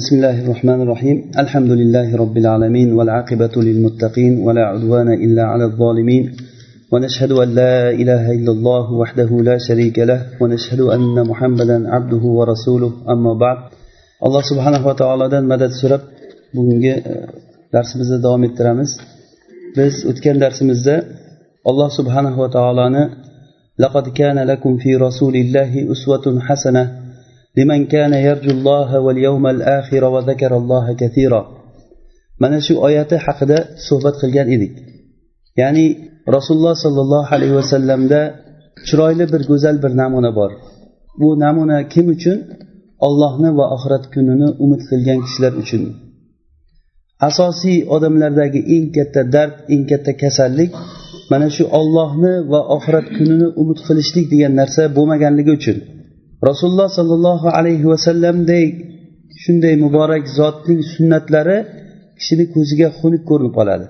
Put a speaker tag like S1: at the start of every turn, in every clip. S1: بسم الله الرحمن الرحيم الحمد لله رب العالمين والعاقبة للمتقين ولا عدوان إلا على الظالمين ونشهد أن لا إله إلا الله وحده لا شريك له ونشهد أن محمدا عبده ورسوله أما بعد الله سبحانه وتعالى مدد درس bugungi دوام الترامز بس biz درس darsimizda الله سبحانه وتعالى لقد كان لكم في رسول الله أسوة حسنة لمن كان يرجو الله واليوم الآخر وذكر الله كثيرا mana shu oyati haqida suhbat qilgan edik ya'ni rasululloh sollallohu alayhi vasallamda chiroyli bir go'zal bir namuna bor bu namuna kim uchun ollohni va oxirat kunini umid qilgan kishilar uchun asosiy odamlardagi eng katta dard eng katta kasallik mana shu ollohni va oxirat kunini umid qilishlik degan narsa bo'lmaganligi uchun rasululloh sollallohu alayhi vasallamdek shunday muborak zotning sunnatlari kishini ko'ziga xunuk ko'rinib qoladi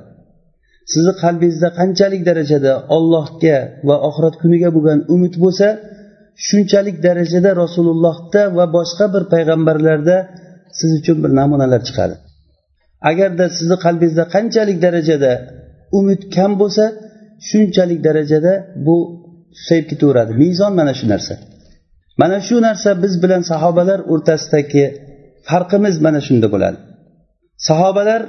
S1: sizni qalbingizda qanchalik darajada ollohga va oxirat kuniga bo'lgan umid bo'lsa shunchalik darajada rasulullohda va boshqa bir payg'ambarlarda siz uchun bir namunalar chiqadi agarda sizni qalbingizda qanchalik darajada umid kam bo'lsa shunchalik darajada bu susayib ketaveradi mezon mana shu narsa mana shu narsa biz bilan sahobalar o'rtasidagi farqimiz mana shunda bo'ladi sahobalar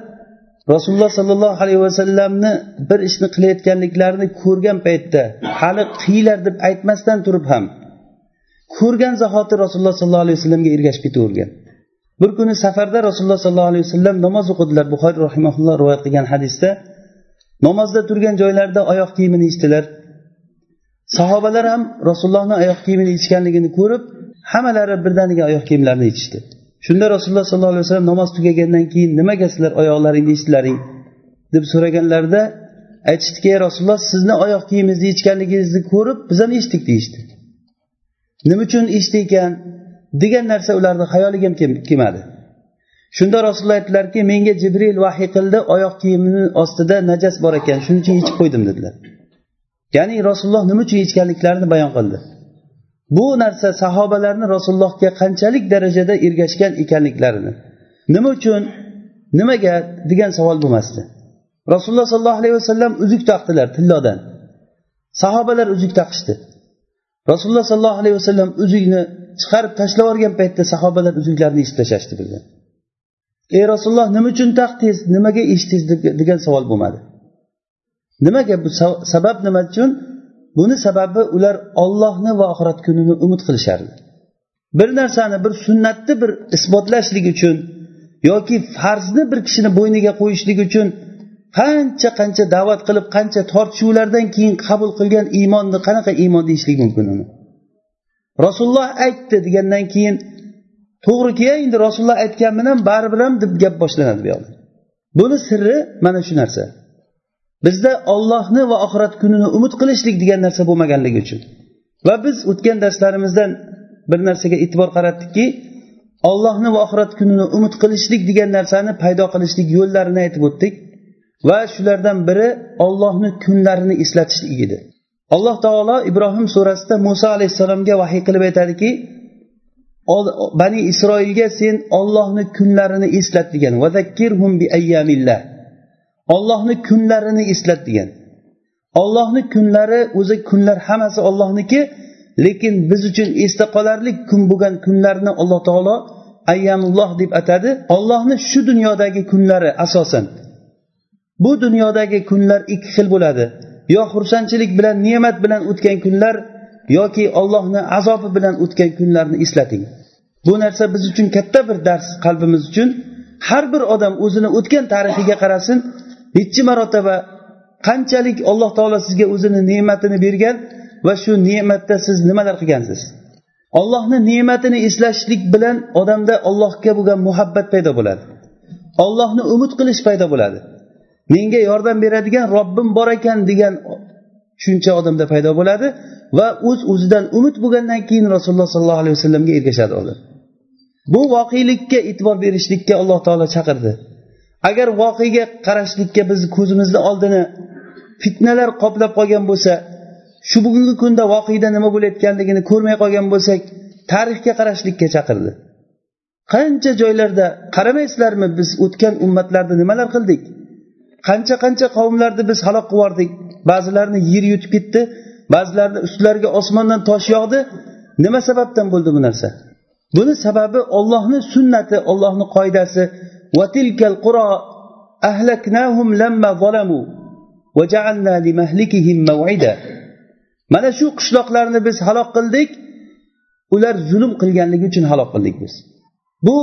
S1: rasululloh sollallohu alayhi vasallamni bir ishni qilayotganliklarini ko'rgan paytda hali qiylar deb aytmasdan turib ham ko'rgan zahoti rasululloh sollallohu alayhi vasallamga ergashib ketavergan bir kuni safarda rasululloh sollallohu alayhi vasallam namoz o'qidilar buxoriy rahimaulloh rivoyat qilgan hadisda namozda turgan joylarida oyoq kiyimini yechdilar sahobalar ham rasulullohni oyoq kiyimini yechganligini ko'rib hammalari birdaniga oyoq kiyimlarini yechishdi shunda rasululloh sollallohu alayhi vasallam namoz tugagandan keyin nimaga sizlar oyoqlaringni yechdilaring deb so'raganlarida aytishdiki ey rasululloh sizni oyoq kiyimingizni yechganligingizni ko'rib biz ham yechdik deyishdi nima uchun eshitdi ekan degan narsa ularni xayoliga ham kelmadi shunda rasululloh aytdilarki menga jibril vahiy qildi oyoq kiyimini ostida najas bor ekan shuning uchun yechib qo'ydim dedilar ya'ni rasululloh nima uchun yechganliklarini bayon qildi bu narsa sahobalarni rasulullohga qanchalik darajada ergashgan ekanliklarini nima uchun nimaga degan savol bo'lmasdi rasululloh sollallohu alayhi vasallam uzuk taqdilar tillodan sahobalar uzuk taqishdi rasululloh sollallohu alayhi vasallam uzukni chiqarib tashlab yuborgan paytda sahobalar uzuklarni yechib tashlashdi birga ey rasululloh nima uchun taqdingiz nimaga eshitdingiz degan savol bo'lmadi nimaga bu sabab nima uchun buni sababi ular ollohni va oxirat kunini umid qilishardi bir narsani bir sunnatni bir isbotlashlik uchun yoki farzni bir kishini bo'yniga qo'yishlik uchun qancha qancha da'vat qilib qancha tortishuvlardan keyin qabul qilgan iymonni qanaqa iymon deyishlik mumkin uni rasululloh aytdi degandan keyin to'g'riki endi rasululloh aytgan bilan baribir ham deb gap boshlanadi bu yoqda buni sirri mana shu narsa bizda ollohni va oxirat kunini umid qilishlik degan narsa bo'lmaganligi uchun va biz o'tgan darslarimizdan bir narsaga e'tibor qaratdikki ollohni va oxirat kunini umid qilishlik degan narsani paydo qilishlik yo'llarini aytib o'tdik va shulardan biri ollohni kunlarini eslatishlik edi alloh taolo ibrohim surasida muso alayhissalomga vahiy qilib aytadiki bani isroilga sen ollohni kunlarini eslat degan ollohni kunlarini eslat degan ollohni kunlari o'zi kunlar hammasi ollohniki lekin biz uchun esda qolarlik kun bo'lgan kunlarni alloh taolo ayyamulloh deb atadi ollohni shu dunyodagi kunlari asosan bu dunyodagi kunlar ikki xil bo'ladi yo xursandchilik bilan ne'mat bilan o'tgan kunlar yoki ollohni azobi bilan o'tgan kunlarni eslating bu narsa biz uchun katta bir dars qalbimiz uchun har bir odam o'zini o'tgan tarixiga qarasin nechi marotaba qanchalik alloh taolo sizga o'zini ne'matini bergan va shu ne'matda siz nimalar qilgansiz ollohni ne'matini eslashlik bilan odamda ollohga bo'lgan muhabbat paydo bo'ladi ollohni umid qilish paydo bo'ladi menga yordam beradigan robbim bor ekan degan tushuncha odamda paydo bo'ladi va o'z uz o'zidan umid bo'lgandan keyin rasululloh sollallohu alayhi vasallamga ergashadi odam bu voqelikka e'tibor berishlikka alloh taolo chaqirdi agar voqega qarashlikka bizni ko'zimizni oldini fitnalar qoplab qolgan bo'lsa shu bugungi kunda voqeda nima bo'layotganligini ko'rmay qolgan bo'lsak tarixga qarashlikka chaqirdi qancha joylarda qaramaysizlarmi biz o'tgan ummatlarni nimalar qildik qancha qancha qavmlarni biz halok qilib yubordik ba'zilarini yer yutib ketdi ba'zilarini ustilariga osmondan tosh yog'di nima sababdan bo'ldi bu narsa buni sababi ollohni sunnati ollohni qoidasi وتلك القرى أهلكناهم لما ظلموا وجعلنا لمهلكهم موعدا mana shu qishloqlarni biz halok qildik ular zulm qilganligi uchun halok qildik biz bu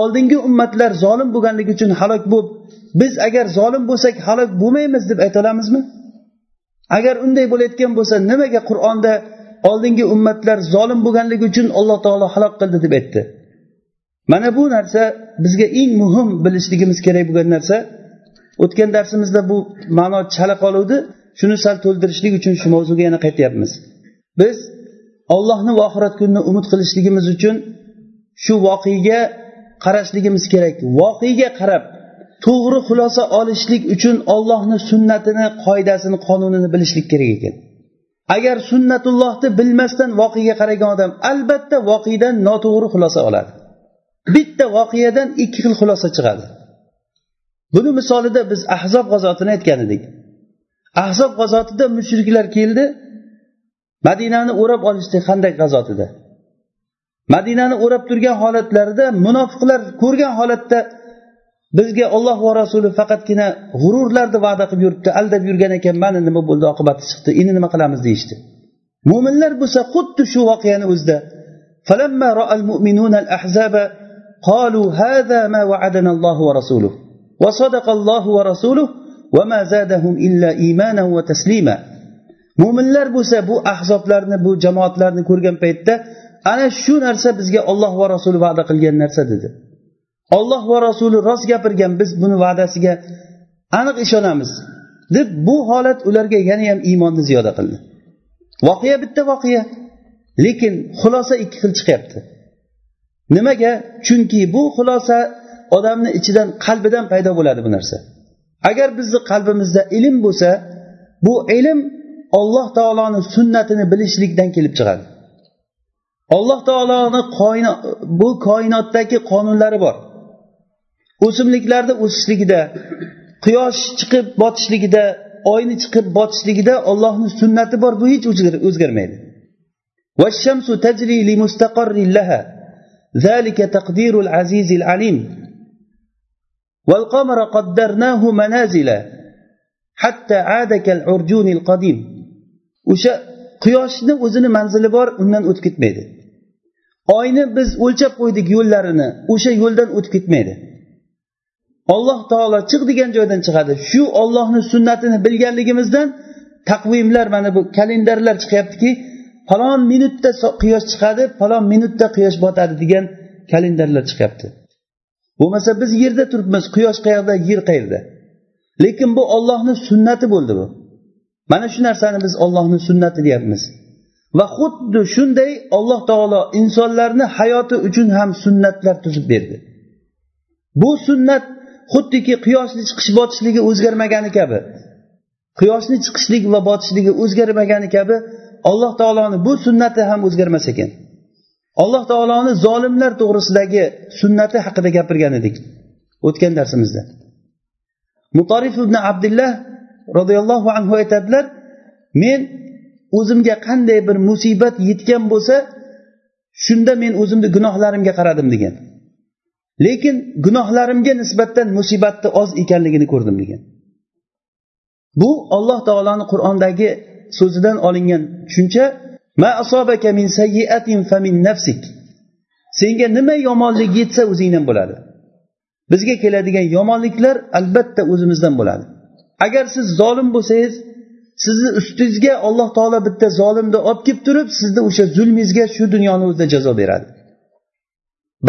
S1: oldingi ummatlar zolim bo'lganligi uchun halok bo'lib biz agar zolim bo'lsak halok bo'lmaymiz deb ayta olamizmi agar unday bo'layotgan bo'lsa nimaga qur'onda oldingi ummatlar zolim bo'lganligi uchun alloh taolo halok qildi deb aytdi mana bu narsa bizga eng muhim bilishligimiz kerak bo'lgan narsa o'tgan darsimizda bu ma'no chala qoluvdi shuni sal to'ldirishlik uchun shu mavzuga yana qaytyapmiz biz ollohni va oxirat kunini umid qilishligimiz uchun shu voqega qarashligimiz kerak voqega qarab to'g'ri xulosa olishlik uchun ollohni sunnatini qoidasini qonunini bilishlik kerak ekan agar sunnatullohni bilmasdan voqega qaragan odam albatta voqedan noto'g'ri xulosa oladi bitta voqeadan ikki xil xulosa chiqadi buni misolida biz ahzob g'azotini aytgan edik ahzob g'azotida mushriklar keldi madinani o'rab olishdi qanday g'azotida madinani o'rab turgan holatlarida munofiqlar ko'rgan holatda bizga olloh va rasuli faqatgina g'ururlarni va'da qilib yuribdi aldab yurgan ekan mana nima bo'ldi oqibati chiqdi endi nima qilamiz deyishdi mo'minlar bo'lsa xuddi shu voqeani o'zida قالوا هذا ما وعدنا الله ورسوله وصدق الله ورسوله وما زادهم إلا إيمانا وتسليما mo'minlar bo'lsa bu ahzoblarni bu jamoatlarni ko'rgan paytda ana shu narsa bizga olloh va rasuli va'da qilgan narsa dedi olloh va rasuli rost gapirgan biz buni va'dasiga aniq ishonamiz deb bu holat ularga yana ham iymonni ziyoda qildi voqea bitta voqea lekin xulosa ikki xil chiqyapti nimaga chunki bu xulosa odamni ichidan qalbidan paydo bo'ladi bu narsa agar bizni qalbimizda ilm bo'lsa bu ilm olloh taoloni sunnatini bilishlikdan kelib chiqadi alloh taoloni bu koinotdagi qonunlari bor o'simliklarni o'sishligida quyosh chiqib botishligida oyni chiqib botishligida ollohni sunnati bor bu hech o'zgarmaydi ذلك تقدير العزيز العليم والقمر قدرناه منازل حتى عاد كالعرجون القديم o'sha quyoshni o'zini manzili bor undan o'tib ketmaydi oyni biz o'lchab qo'ydik yo'llarini o'sha yo'ldan o'tib ketmaydi olloh taolo chiq degan joydan chiqadi shu ollohni sunnatini bilganligimizdan taqvimlar mana bu kalendarlar chiqyaptiki falon minutda quyosh chiqadi falon minutda quyosh botadi degan kalendarlar chiqyapti bo'lmasa biz yerda turibmiz quyosh qayerda yer qayerda lekin bu ollohni sunnati bo'ldi bu mana shu narsani biz ollohni sunnati deyapmiz va xuddi shunday alloh taolo insonlarni hayoti uchun ham sunnatlar tuzib berdi bu sunnat xuddiki quyoshni chiqish botishligi o'zgarmagani kabi quyoshni chiqishligi va botishligi o'zgarmagani kabi alloh taoloni bu sunnati ham o'zgarmas ekan alloh taoloni zolimlar to'g'risidagi sunnati haqida gapirgan edik o'tgan darsimizda mutorif ibn abdullah roziyallohu anhu aytadilar men o'zimga qanday bir musibat yetgan bo'lsa shunda men o'zimni gunohlarimga qaradim degan lekin gunohlarimga nisbatan musibatni oz ekanligini ko'rdim degan bu alloh taoloni qur'ondagi so'zidan olingan tushuncha min sayyiatin nafsik senga nima yomonlik yetsa o'zingdan bo'ladi bizga keladigan yomonliklar albatta o'zimizdan bo'ladi agar siz zolim bo'lsangiz sizni ustingizga alloh taolo bitta zolimni olib kelib turib sizni o'sha zulmingizga shu dunyoni o'zida jazo beradi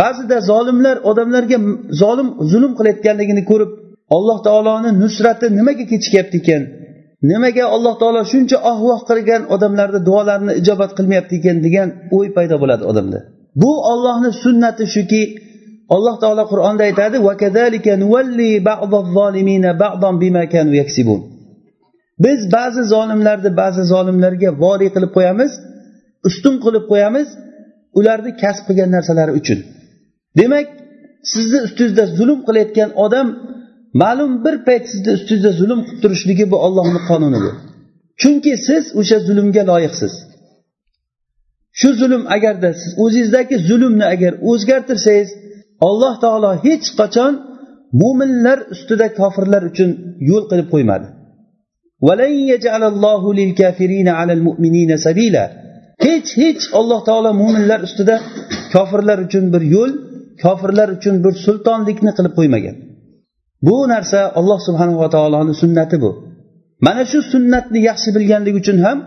S1: ba'zida zolimlar odamlarga zolim zulm qilayotganligini ko'rib alloh taoloni nusrati nimaga kechikyapti ekan nimaga alloh taolo shuncha ohvoh qilgan odamlarni duolarini ijobat qilmayapti ekan degan o'y paydo bo'ladi odamda bu ollohni sunnati shuki alloh taolo qur'onda aytadi biz ba'zi zolimlarni ba'zi zolimlarga voriy qilib qo'yamiz ustun qilib qo'yamiz ularni kasb qilgan narsalari uchun demak sizni ustingizda zulm qilayotgan odam ma'lum bir payt sizni ustingizda zulm qilib turishligi bu ollohni qonuni bu chunki siz o'sha zulmga loyiqsiz shu zulm agarda siz o'zingizdagi zulmni agar o'zgartirsangiz alloh taolo hech qachon mo'minlar ustida kofirlar uchun yo'l qilib qo'ymadi hech hech alloh taolo mo'minlar ustida kofirlar uchun bir yo'l kofirlar uchun bir sultonlikni qilib qo'ymagan bu narsa alloh subhanava taoloni sunnati bu mana shu sunnatni yaxshi bilganlik uchun ham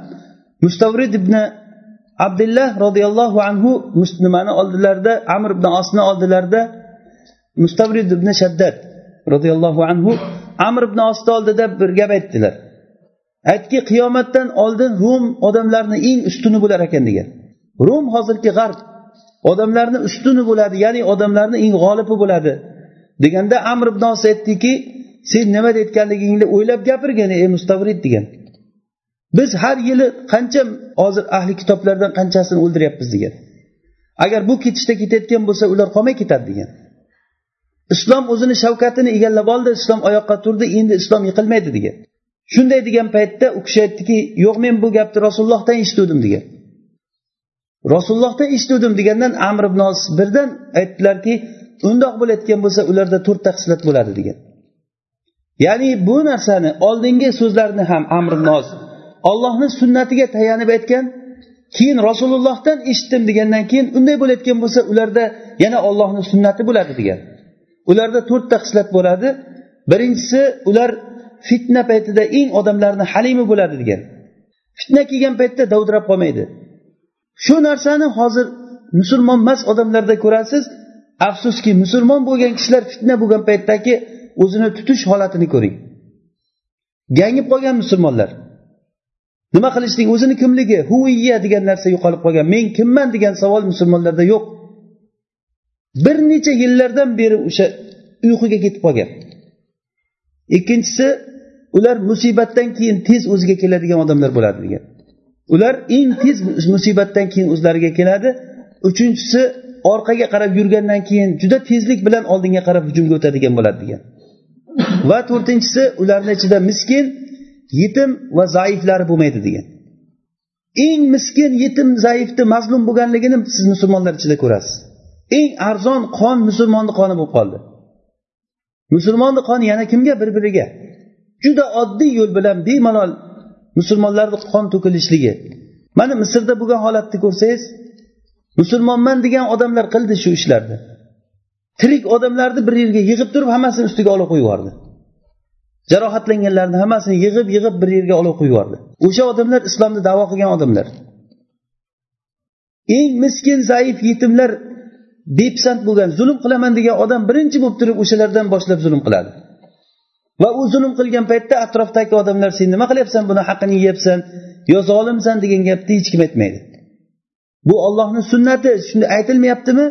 S1: mustavrid ibn abdullah roziyallohu anhu nimani oldilarida amr ibn osni oldilarida mustavrid ibn shaddad roziyallohu anhu amr ibn osni oldida bir gap aytdilar aytdiki qiyomatdan oldin rum odamlarni eng ustuni bo'lar ekan degan rum hozirgi g'arb odamlarni ustuni bo'ladi ya'ni odamlarni eng g'olibi bo'ladi deganda amr ibn os aytdiki sen nima deyotganligingni o'ylab gapirgin ey mustavrid degan biz har yili qancha hozir ahli kitoblardan qanchasini o'ldiryapmiz degan agar bu ketishda ketayotgan bo'lsa ular qolmay ketadi degan islom o'zini shavkatini egallab oldi islom oyoqqa turdi endi islom yiqilmaydi degan shunday degan paytda u kishi aytdiki yo'q men bu gapni rasulullohdan eshituvdim degan rasulullohdan eshituvdim degandan amr ibn os birdan aytdilarki undoq bo'layotgan bo'lsa ularda to'rtta xislat bo'ladi degan ya'ni bu narsani oldingi so'zlarni ham amri noz ollohni sunnatiga tayanib aytgan keyin rasulullohdan eshitdim degandan keyin unday bo'layotgan bo'lsa ularda yana ollohni sunnati bo'ladi degan ularda to'rtta xislat bo'ladi birinchisi ular fitna paytida eng odamlarni halimi bo'ladi degan fitna kelgan paytda dovdirab qolmaydi shu narsani hozir musulmon emas odamlarda ko'rasiz afsuski musulmon bo'lgan kishilar fitna bo'lgan paytdagi o'zini tutish holatini ko'ring gangib qolgan musulmonlar nima qilishlik o'zini kimligi huviya degan narsa yo'qolib qolgan men kimman degan savol musulmonlarda yo'q bir necha yillardan beri o'sha uyquga ketib qolgan ikkinchisi ular musibatdan keyin tez o'ziga keladigan odamlar bo'ladi degan ular eng tez musibatdan keyin o'zlariga keladi uchinchisi orqaga qarab yurgandan keyin juda tezlik bilan oldinga qarab hujumga o'tadigan bo'ladi degan va to'rtinchisi ularni ichida miskin yetim va zaiflari bo'lmaydi degan eng miskin yetim zaifni mazlum bo'lganligini siz musulmonlar ichida ko'rasiz eng arzon qon musulmonni qoni bo'lib qoldi musulmonni qoni yana kimga bir biriga juda oddiy yo'l bilan bemalol musulmonlarni qon to'kilishligi mana misrda bo'lgan holatni ko'rsangiz musulmonman degan odamlar qildi shu ishlarni tirik odamlarni bir yerga yig'ib turib hammasini ustiga olib qo'yib yubordi jarohatlanganlarni hammasini yig'ib yig'ib bir yerga olib qo'yib yubordi o'sha odamlar islomni davo qilgan odamlar eng miskin zaif yetimlar bepisand bo'lgan zulm qilaman degan odam birinchi bo'lib turib o'shalardan boshlab zulm qiladi va u zulm qilgan paytda atrofdagi odamlar sen nima qilyapsan buni haqqini yeyapsan yo zolimsan degan gapni hech kim aytmaydi bu ollohni sunnati shunday aytilmayaptimi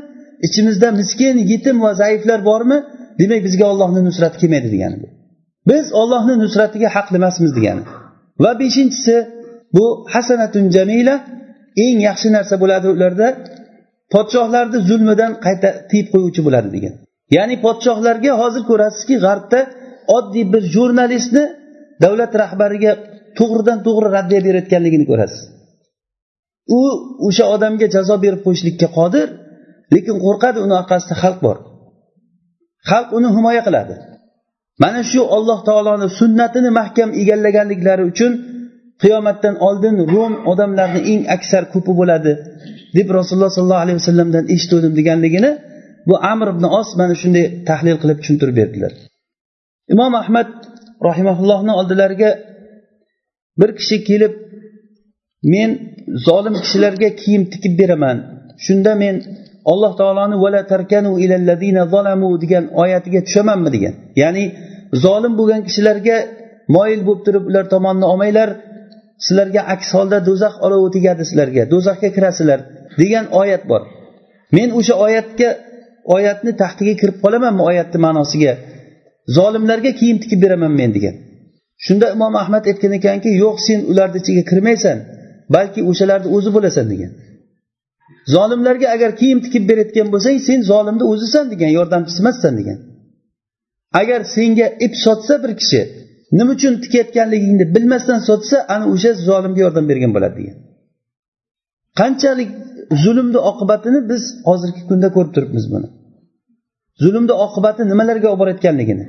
S1: ichimizda miskin yetim va zaiflar bormi demak bizga ollohni nusrati kelmaydi degani bu biz ollohni nusratiga haqli emasmiz degani va beshinchisi bu hasanatun jamila eng yaxshi narsa bo'ladi ularda podshohlarni zulmidan qayta tiyib qo'yuvchi bo'ladi degan ya'ni podshohlarga hozir ko'rasizki g'arbda oddiy bir jurnalistni davlat rahbariga to'g'ridan to'g'ri raddiya berayotganligini ko'rasiz u o'sha odamga jazo berib qo'yishlikka qodir lekin qo'rqadi uni orqasida xalq bor xalq uni himoya qiladi mana shu alloh taoloni sunnatini mahkam egallaganliklari uchun qiyomatdan oldin rom odamlarni eng aksar ko'pi bo'ladi deb rasululloh sollallohu alayhi vasallamdan eshitgandim deganligini bu amr ibn os mana shunday tahlil qilib tushuntirib berdilar imom ahmad rahimaullohni oldilariga bir kishi kelib men zolim kishilarga kiyim tikib beraman shunda men alloh taoloni vala tarkanu ilallazina zolamu degan oyatiga tushamanmi degan ya'ni zolim bo'lgan kishilarga moyil bo'lib turib ular tomonni olmanglar sizlarga aks holda do'zax olovi tegadi sizlarga do'zaxga kirasizlar degan oyat bor men o'sha oyatga oyatni taxtiga kirib qolamanmi oyatni ma'nosiga zolimlarga kiyim tikib beraman men degan shunda imom ahmad aytgan ekanki yo'q sen ularni ichiga kirmaysan balki o'shalarni o'zi bo'lasan degan zolimlarga agar kiyim tikib berayotgan bo'lsang sen zolimni o'zisan degan yordamchisi emassan degan agar senga ip sotsa bir kishi nima uchun tikayotganligingni bilmasdan sotsa ana o'sha zolimga yordam bergan bo'ladi degan qanchalik zulmni oqibatini biz hozirgi kunda ko'rib turibmiz buni zulmni oqibati nimalarga olib borayotganligini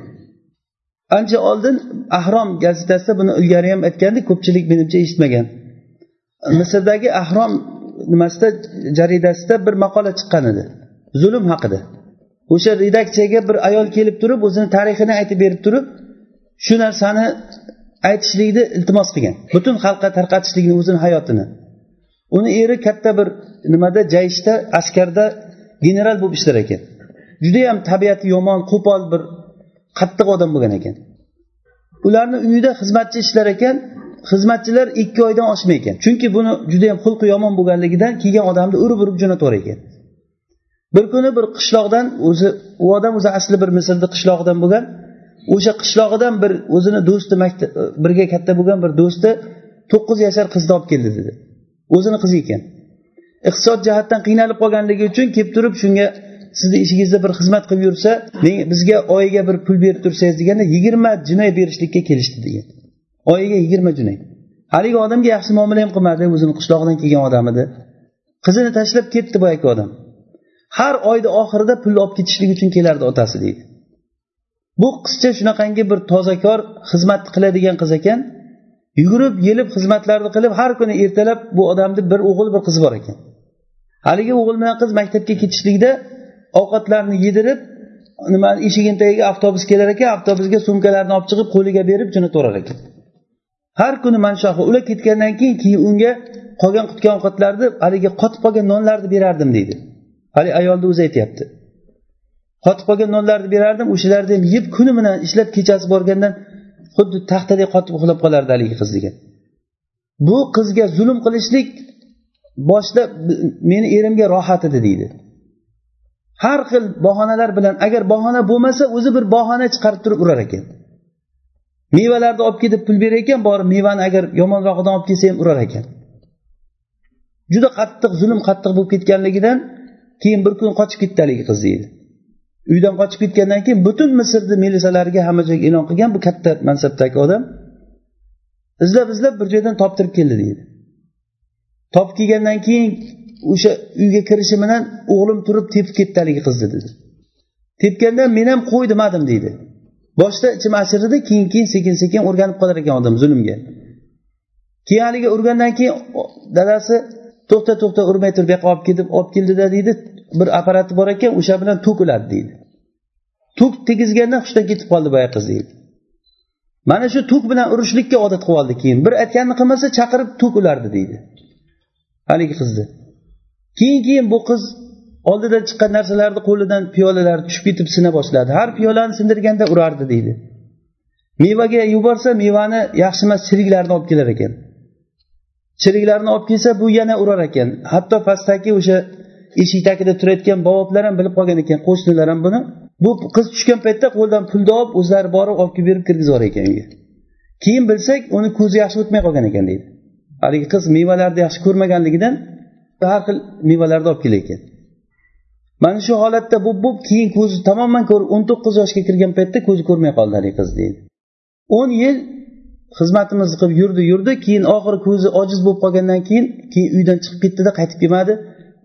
S1: ancha oldin ahrom gazetasida buni ilgari ham aytgandik ko'pchilik menimcha eshitmagan misrdagi ahrom nimasida jaridasida bir maqola chiqqan edi zulm haqida o'sha redaksiyaga bir ayol kelib turib o'zini tarixini aytib berib turib shu narsani aytishlikni iltimos qilgan butun xalqqa tarqatishlikni o'zini hayotini uni eri katta bir nimada jayishda askarda general bo'lib ishlar ekan judayam tabiati yomon qo'pol bir qattiq odam bo'lgan ekan ularni uyida xizmatchi ishlar ekan xizmatchilar ikki oydan oshmay ekan chunki buni judayam xulqi yomon bo'lganligidan kelgan odamni urib urib jo'natar ekan bir kuni bir qishloqdan o'zi u odam o'zi asli bir misrni qishlog'idan bo'lgan o'sha qishlog'idan bir o'zini do'sti maktab birga katta bo'lgan bir do'sti to'qqiz yashar qizni olib keldi dedi o'zini qizi ekan iqtisod jihatdan qiynalib qolganligi uchun kelib turib shunga sizni ishingizda bir xizmat qilib yursa bizga oyiga bir pul berib tursangiz deganda yigirma jinoy berishlikka kelishdi degan oyiga yigirma junay haligi odamga yaxshi muomala ham qilmadi o'zini qishlog'idan kelgan odam edi qizini tashlab ketdi boyagi odam har oyni oxirida pul olib ketishlik uchun kelardi otasi deydi bu qizcha shunaqangi bir tozakor xizmat qiladigan qiz ekan yugurib yelib xizmatlarni qilib har kuni ertalab bu odamni bir o'g'il bir qizi bor ekan haligi o'g'il bilan qiz maktabga ketishlikda ovqatlarni yedirib nima eshigini tagiga avtobus kelar ekan avtobusga sumkalarni olib chiqib qo'liga berib yuborar ekan har kuni manshohi ular ketgandan keyin keyin unga qolgan qutgan ovqatlarni haligi qotib qolgan nonlarni berardim deydi haligi ayolni o'zi aytyapti qotib qolgan nonlarni berardim o'shalarni ham yeb kuni bilan ishlab kechasi borgandan xuddi taxtadek qotib uxlab qolardi haligi qiz degan bu qizga zulm qilishlik boshida meni erimga rohat edi deydi har xil bahonalar bilan agar bahona bo'lmasa o'zi bir bahona chiqarib turib urar ekan mevalarni olib kelib pul berar ekan borib mevani agar yomonrog'idan olib kelsa ham urar ekan juda qattiq zulm qattiq bo'lib ketganligidan keyin bir kun qochib ketdi haligi qiz deydi uydan qochib ketgandan keyin butun misrni milisalariga hamma joyga e'lon qilgan bu katta mansabdagi odam izlab izlab bir joydan toptirib keldi deydi topib kelgandan keyin o'sha uyga kirishi bilan o'g'lim turib tepib ketdi haligi qizni dedi tepganda men ham qo'y demadim deydi boshida ichim achiridi keyin keyin sekin sekin o'rganib qolar ekan odam zulmga keyin haligi urgandan keyin dadasi to'xta to'xta urmay tur bu yoqqa olib ketib olib keldida deydi bir apparati bor ekan o'sha bilan tok uladi deydi tok tegizgandan hushdan ketib qoldi boya qiz deydi mana shu tok bilan urishlikka odat qilib oldi keyin bir aytganini qilmasa chaqirib tok ulardi deydi haligi qizni keyin keyin bu qiz oldidan chiqqan narsalarni qo'lidan piyolalar tushib ketib sina boshladi har piyolani sindirganda urardi deydi mevaga yuborsa mevani yaxshi emas chiriklarini olib kelar ekan chiriklarni olib kelsa bu yana urar ekan hatto pastdagi o'sha eshik tagida turayotgan bobolar ham bilib qolgan ekan qo'shnilar ham buni bu qiz tushgan paytda qo'lidan pulni olib o'zlari borib olib kelib berib kirgizib ekan uyga keyin bilsak uni ko'zi yaxshi o'tmay qolgan ekan deydi haligi qiz mevalarni yaxshi ko'rmaganligidan har xil mevalarni olib kelar ekan mana shu holatda bo'lib bo'lib keyin ko'zi tamoman ko'r o'n to'qqiz yoshga kirgan paytda ko'zi ko'rmay qoldi haligi qiz deydi o'n yil xizmatimizni qilib yurdi yurdi keyin oxiri ko'zi ojiz bo'lib qolgandan keyin keyin uydan chiqib ketdida qaytib kelmadi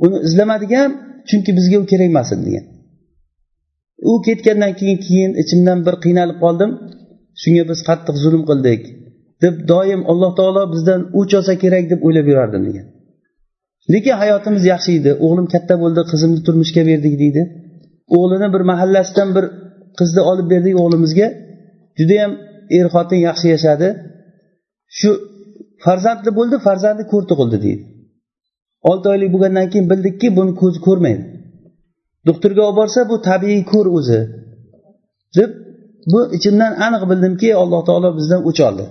S1: uni izlamadik ham chunki bizga u kerak emas edi degan u ketgandan keyin keyin ichimdan bir qiynalib qoldim shunga biz qattiq zulm qildik deb doim alloh taolo bizdan o'ch olsa kerak deb o'ylab yurardim degan lekin hayotimiz yaxshi edi o'g'lim katta bo'ldi qizimni turmushga berdik deydi o'g'lini bir mahallasidan bir qizni olib berdik o'g'limizga judayam er xotin yaxshi yashadi shu farzandli bo'ldi farzandi ko'r tug'ildi deydi olti oylik bo'lgandan keyin bildikki buni ko'zi ko'rmaydi doktorga olib borsa bu tabiiy ko'r o'zi deb bu ichimdan aniq bildimki alloh taolo bizdan o'ch oldi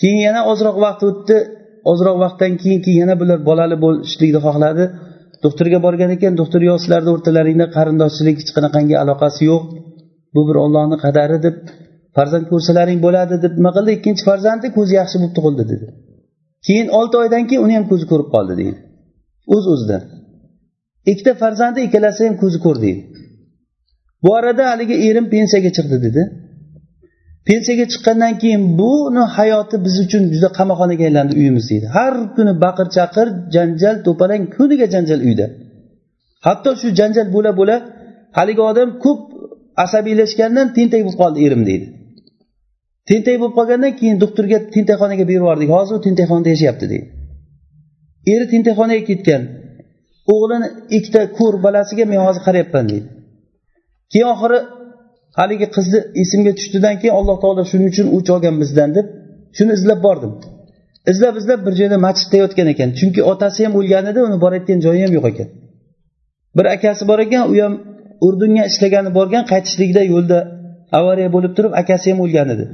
S1: keyin yana ozroq vaqt o'tdi ozroq vaqtdan keyin keyin yana bular bolali bo'lishlikni xohladi doktorga borgan ekan doktor yo sizlarni o'rtalaringda qarindoshchilik hech qanaqangi aloqasi yo'q bu bir ollohni qadari deb farzand ko'rsalaring bo'ladi deb nima qildi ikkinchi farzandi ko'zi yaxshi bo'lib tug'ildi dedi keyin olti oydan keyin uni ham ko'zi ko'rib qoldi deydi o'z o'zidan ikkita farzandi ikkalasi ham ko'zi ko'r deydi bu arada haligi erim pensiyaga chiqdi dedi pensiyaga chiqqandan keyin buni hayoti biz uchun juda qamoqxonaga aylandi uyimiz deydi har kuni baqir chaqir janjal to'palang kuniga janjal uyda hatto shu janjal bo'la bo'la haligi odam ko'p asabiylashgandan tentak bo'lib qoldi erim deydi tentak bo'lib qolgandan keyin doktorga tentakxonaga berib yubordik hozir u tentakxonada yashayapti deydi eri tentakxonaga ketgan o'g'lini ikkita ko'r balasiga men hozir qarayapman deydi keyin oxiri haligi qizni esimga tushdidan keyin alloh taolo shuning uchun o'ch olgan bizdan deb shuni izlab bordim izlab izlab bir joyda masjidda yotgan ekan chunki otasi ham o'lgan edi uni borayotgan joyi ham yo'q ekan bir akasi bor ekan u ham urdunga ishlagani borgan qaytishlikda yo'lda avariya bo'lib turib akasi ham o'lgan edi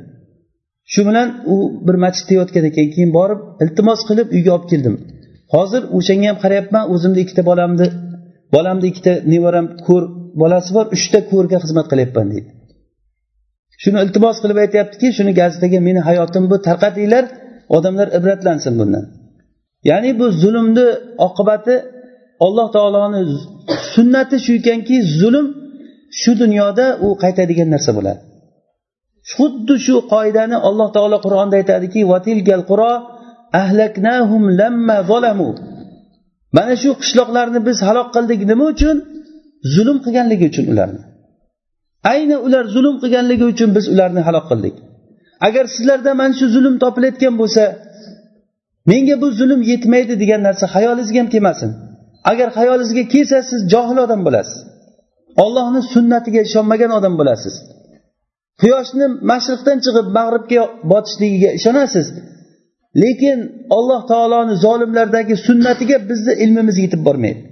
S1: shu bilan u bir masjidda yotgan ekan keyin borib iltimos qilib uyga olib keldim hozir o'shanga ham qarayapman o'zimni ikkita bolamni bolamni ikkita nevaram ko'r bolasi bor uchta ko'rga xizmat qilyapman deydi shuni iltimos qilib aytyaptiki shuni gazetaga meni hayotim bu tarqatinglar odamlar ibratlansin bundan ya'ni bu zulmni oqibati alloh taoloni sunnati shu ekanki zulm shu dunyoda u qaytadigan narsa bo'ladi xuddi shu qoidani alloh taolo qur'onda aytadiki ahlaknahum lamma zolamu mana shu qishloqlarni biz halok qildik nima uchun zulm qilganligi uchun ularni ayni ular zulm qilganligi uchun biz ularni halok qildik agar sizlarda mana shu zulm topilayotgan bo'lsa menga bu zulm yetmaydi degan narsa xayolingizga ham kelmasin agar xayolingizga kelsa siz johil odam bo'lasiz ollohni sunnatiga ishonmagan odam bo'lasiz quyoshni mashriqdan chiqib mag'ribga botishligiga ishonasiz lekin alloh taoloni zolimlardagi sunnatiga bizni ilmimiz yetib bormaydi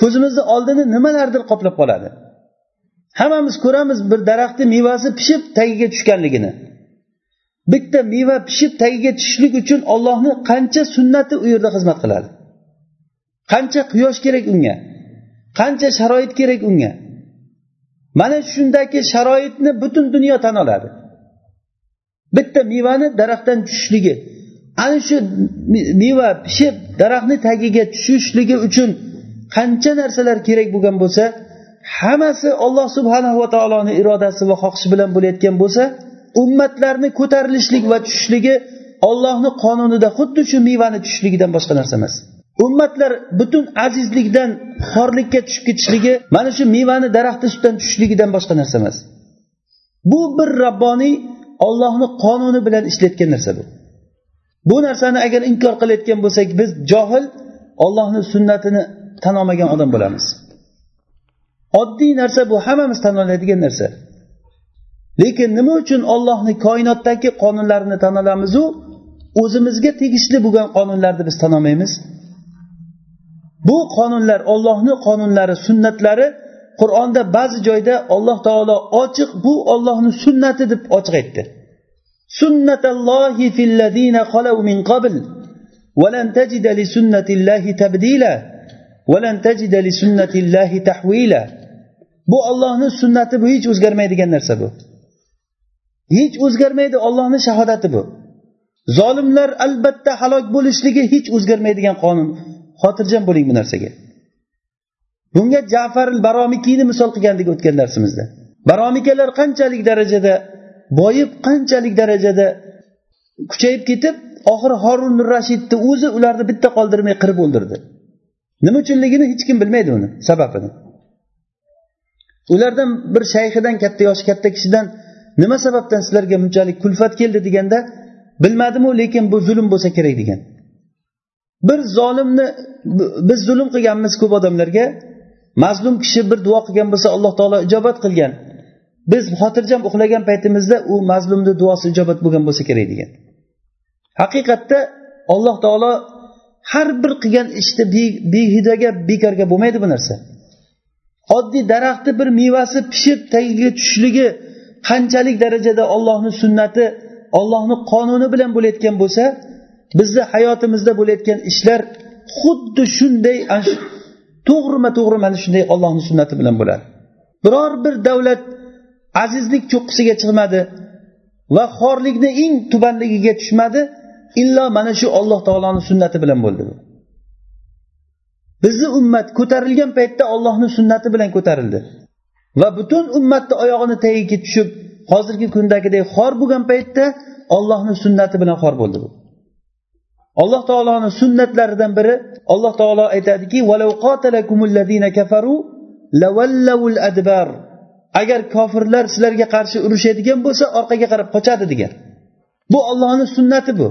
S1: ko'zimizni oldini nimalar qoplab qoladi hammamiz ko'ramiz bir daraxtni mevasi pishib tagiga tushganligini bitta meva pishib tagiga tushishlik uchun ollohni qancha sunnati u yerda xizmat qiladi qancha quyosh kerak unga qancha sharoit kerak unga mana shundagi sharoitni butun dunyo tan oladi bitta mevani daraxtdan tushishligi ana shu meva pishib daraxtni tagiga tushishligi uchun qancha narsalar kerak bo'lgan bo'lsa hammasi olloh subhanahu va taoloni irodasi va xohishi bilan bo'layotgan bo'lsa ummatlarni ko'tarilishlik va tushishligi ollohni qonunida xuddi shu mevani tushishligidan boshqa narsa emas ummatlar butun azizlikdan xorlikka tushib ketishligi mana shu mevani daraxtni ustidan tushishligidan boshqa narsa emas bu bir robboniy ollohni qonuni bilan ishlayotgan narsa bu bu narsani agar inkor qilayotgan bo'lsak biz johil ollohni sunnatini tan olmagan odam bo'lamiz oddiy narsa bu hammamiz tan oladigan narsa lekin nima uchun ollohni koinotdagi qonunlarini tan olamizu o'zimizga tegishli bo'lgan qonunlarni biz tan olmaymiz bu qonunlar ollohni qonunlari sunnatlari qur'onda ba'zi joyda alloh taolo ochiq bu ollohni sunnati deb ochiq aytdi sunnatallohi fil min qabl ولن تجد لسنة bu ollohni sunnati bu hech o'zgarmaydigan narsa bu hech o'zgarmaydi ollohni shahodati bu zolimlar albatta halok bo'lishligi hech o'zgarmaydigan qonun xotirjam bo'ling bu narsaga bunga jafar baromikiyni misol qilgandik o'tgan darsimizda baromikalar qanchalik darajada boyib qanchalik darajada kuchayib ketib oxiri horun rashidni o'zi ularni bitta qoldirmay qirib o'ldirdi nima uchunligini hech kim bilmaydi uni sababini ulardan bir shayxidan katta yoshi katta kishidan nima sababdan sizlarga bunchalik kulfat keldi deganda bilmadimu lekin bu zulm bo'lsa kerak degan bir zolimni biz zulm qilganmiz ko'p odamlarga mazlum kishi bir duo qilgan bo'lsa alloh taolo ijobat qilgan biz xotirjam uxlagan paytimizda u mazlumni duosi ijobat bo'lgan bo'lsa kerak degan haqiqatda alloh taolo har bir qilgan ishni behudaga bekorga bo'lmaydi bu narsa oddiy daraxtni bir mevasi pishib tagiga tushishligi qanchalik darajada ollohni sunnati ollohni qonuni bilan bo'layotgan bo'lsa bizni hayotimizda bo'layotgan ishlar xuddi shunday to'g'rima to'g'ri mana shunday ollohni sunnati bilan bo'ladi biror bir davlat azizlik cho'qqisiga chiqmadi va xorlikni eng tubanligiga tushmadi illo mana shu olloh taoloni sunnati bilan bo'ldi bizni ummat ko'tarilgan paytda ollohni sunnati bilan ko'tarildi va butun ummatni oyog'ini tagiga tushib hozirgi kundagidek xor bo'lgan paytda ollohni sunnati bilan xor bo'ldi bu alloh taoloni sunnatlaridan biri alloh taolo aytadiki agar kofirlar sizlarga qarshi urushadigan bo'lsa orqaga qarab qochadi degan bu ollohni sunnati bu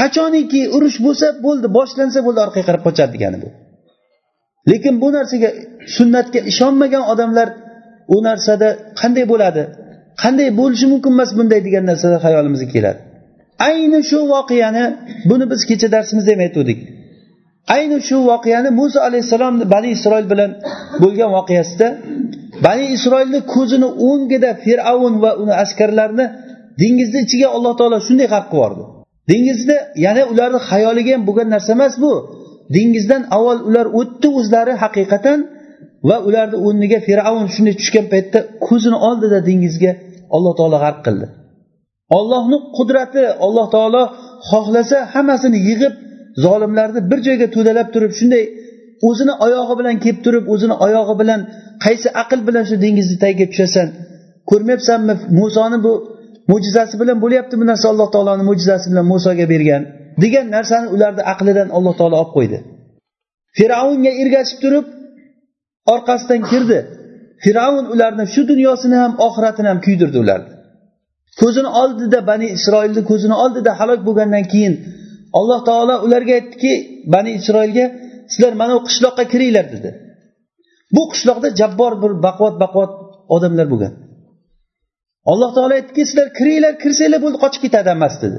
S1: qachoniki urush bo'lsa bo'ldi boshlansa bo'ldi orqaga qarab qochadi degani bu lekin bu narsaga sunnatga ishonmagan odamlar u narsada qanday bo'ladi qanday bo'lishi mumkin emas bunday degan narsalar xayolimizga keladi ayni shu voqeani buni biz kecha darsimizda ham aytgandik ayni shu voqeani muso alayhissalomni bani isroil bilan bo'lgan voqeasida bani isroilni ko'zini o'ngida fir'avn va uni askarlarini dengizni ichiga alloh taolo shunday qilib yubordi dengizni yana ularni xayoliga ham bo'lgan narsa emas bu dengizdan avval ular o'tdi o'zlari haqiqatan va ularni o'rniga fir'avn shunday tushgan paytda ko'zini oldida dengizga alloh taolo g'arq qildi ollohni qudrati alloh taolo xohlasa hammasini yig'ib zolimlarni bir joyga to'dalab turib shunday o'zini oyog'i bilan kelib turib o'zini oyog'i bilan qaysi aql bilan shu dengizni tagiga tushasan ko'rmayapsanmi musoni bu mo'jizasi bilan bo'lyapti bu narsa alloh taoloni mo'jizasi bilan musoga bergan degan narsani ularni aqlidan alloh taolo olib qo'ydi fir'avnga ergashib turib orqasidan kirdi fir'avn ularni shu dunyosini ham oxiratini ham kuydirdi ularni ko'zini oldida bani isroilni ko'zini oldida halok bo'lgandan keyin alloh taolo ularga aytdiki bani isroilga sizlar mana bu qishloqqa kiringlar dedi bu qishloqda jabbor bir baquvvat baquvvat odamlar bo'lgan alloh taolo aytdiki sizlar kiringlar kirsanglar bo'ldi qochib ketadi hammasi dedi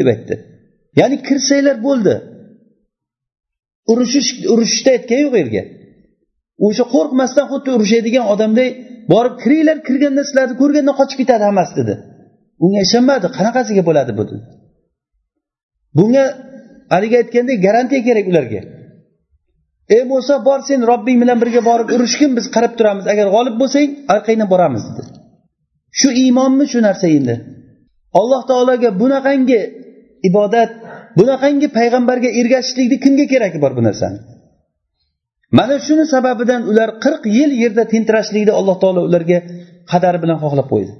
S1: deb aytdi ya'ni kirsanglar bo'ldi urushish urushishda aytgani yo'q u yerga o'sha qo'rqmasdan xuddi urushadigan odamday borib kiringlar kirganda sizlarni ko'rganda qochib ketadi hammasi dedi unga ishonmadi qanaqasiga bo'ladi bu dedi bunga haligi aytgandek garantiya kerak ularga e bo'lsa bor sen robbing bilan birga borib urushgin biz qarab turamiz agar g'olib bo'lsang orqangdan boramiz dedi shu iymonmi shu narsa endi alloh taologa bunaqangi ibodat bunaqangi payg'ambarga ergashishlikni kimga keragi bor bu narsani mana shuni sababidan ular qirq yil yerda tentirashlikni alloh taolo ularga qadar bilan xohlab qo'ydi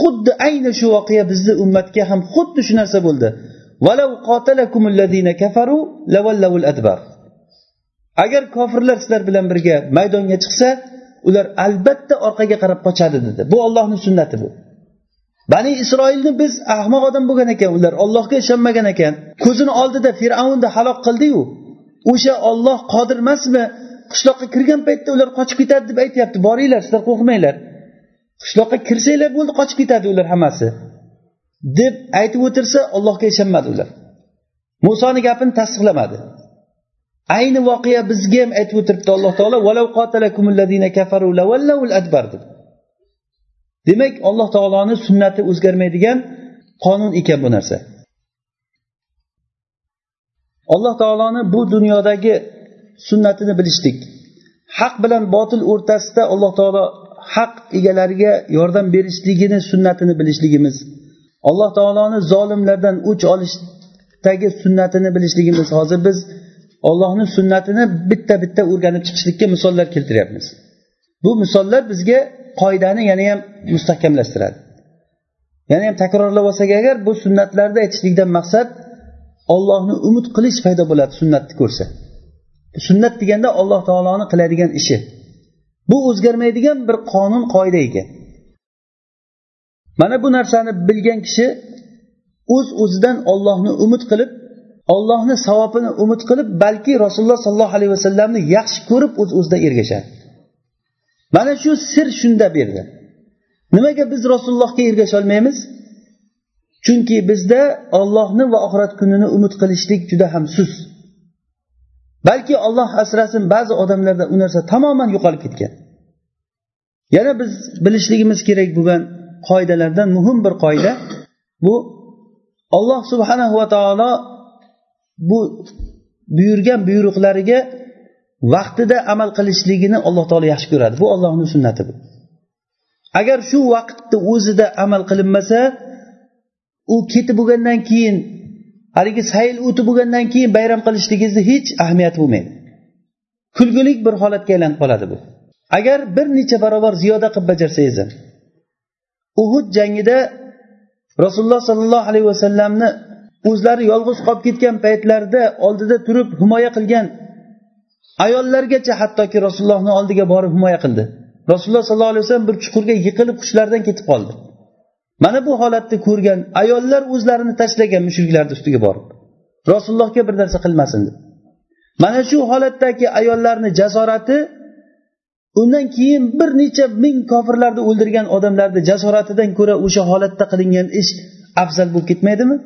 S1: xuddi ayni shu voqea bizni ummatga ham xuddi shu narsa bo'ldi agar kofirlar sizlar bilan birga maydonga chiqsa ular albatta orqaga qarab qochadi dedi bu ollohni sunnati bu bani isroilni biz ahmoq odam bo'lgan ekan ular ollohga ishonmagan ekan ko'zini oldida fir'avnni halok qildiyu o'sha olloh qodir emasmi qishloqqa kirgan paytda ular qochib ketadi deb aytyapti boringlar sizlar qo'rqmanglar qishloqqa kirsanglar bo'ldi qochib ketadi ular hammasi deb aytib o'tirsa ollohga ishonmadi ular musoni gapini tasdiqlamadi ayni voqea bizga ham aytib o'tiribdi alloh taolo demak alloh taoloni sunnati o'zgarmaydigan qonun ekan bu narsa alloh taoloni bu dunyodagi sunnatini bilishlik haq bilan botil o'rtasida alloh taolo haq egalariga yordam berishligini sunnatini bilishligimiz alloh taoloni zolimlardan o'ch olishdagi sunnatini bilishligimiz hozir biz ollohni sunnatini bitta bitta o'rganib chiqishlikka misollar keltiryapmiz bu misollar bizga qoidani yana ham mustahkamlashtiradi yana ham takrorlab olsak agar bu sunnatlarda aytishlikdan maqsad ollohni umid qilish paydo bo'ladi sunnatni ko'rsa sunnat deganda alloh taoloni qiladigan ishi bu o'zgarmaydigan bir qonun qoida ekan mana bu narsani bilgan kishi o'z o'zidan ollohni umid qilib ollohni savobini umid qilib balki rasululloh sollallohu alayhi vasallamni yaxshi ko'rib o'z uz o'zidan ergashadi mana shu sir shunda berdi nimaga biz rasulullohga ergasholmaymiz chunki bizda ollohni va oxirat kunini umid qilishlik juda ham sus balki olloh asrasin ba'zi odamlarda u narsa tamoman yo'qolib ketgan yana biz bilishligimiz kerak bo'lgan qoidalardan muhim bir qoida bu olloh subhanava taolo bu buyurgan buyruqlariga vaqtida amal qilishligini alloh taolo yaxshi ko'radi bu ollohni sunnati bu agar shu vaqtni o'zida amal qilinmasa u ketib bo'lgandan keyin haligi sayil o'tib bo'lgandan keyin bayram qilishligingizni hech ahamiyati bo'lmaydi kulgulik bir holatga aylanib qoladi bu agar bir necha barobar ziyoda qilib bajarsangiz ham uhud jangida rasululloh sollallohu alayhi vasallamni o'zlari yolg'iz qolib ketgan paytlarida oldida turib himoya qilgan ayollargacha hattoki rasulullohni oldiga borib himoya qildi rasululloh sollallohu alayhi vasallam bir chuqurga yiqilib qushlardan ketib qoldi mana bu holatni ko'rgan ayollar o'zlarini tashlagan mushriklarni ustiga borib rasulullohga bir narsa qilmasin deb mana shu holatdagi ayollarni jasorati undan keyin bir necha ming kofirlarni o'ldirgan odamlarni jasoratidan ko'ra o'sha holatda qilingan ish afzal bo'lib ketmaydimi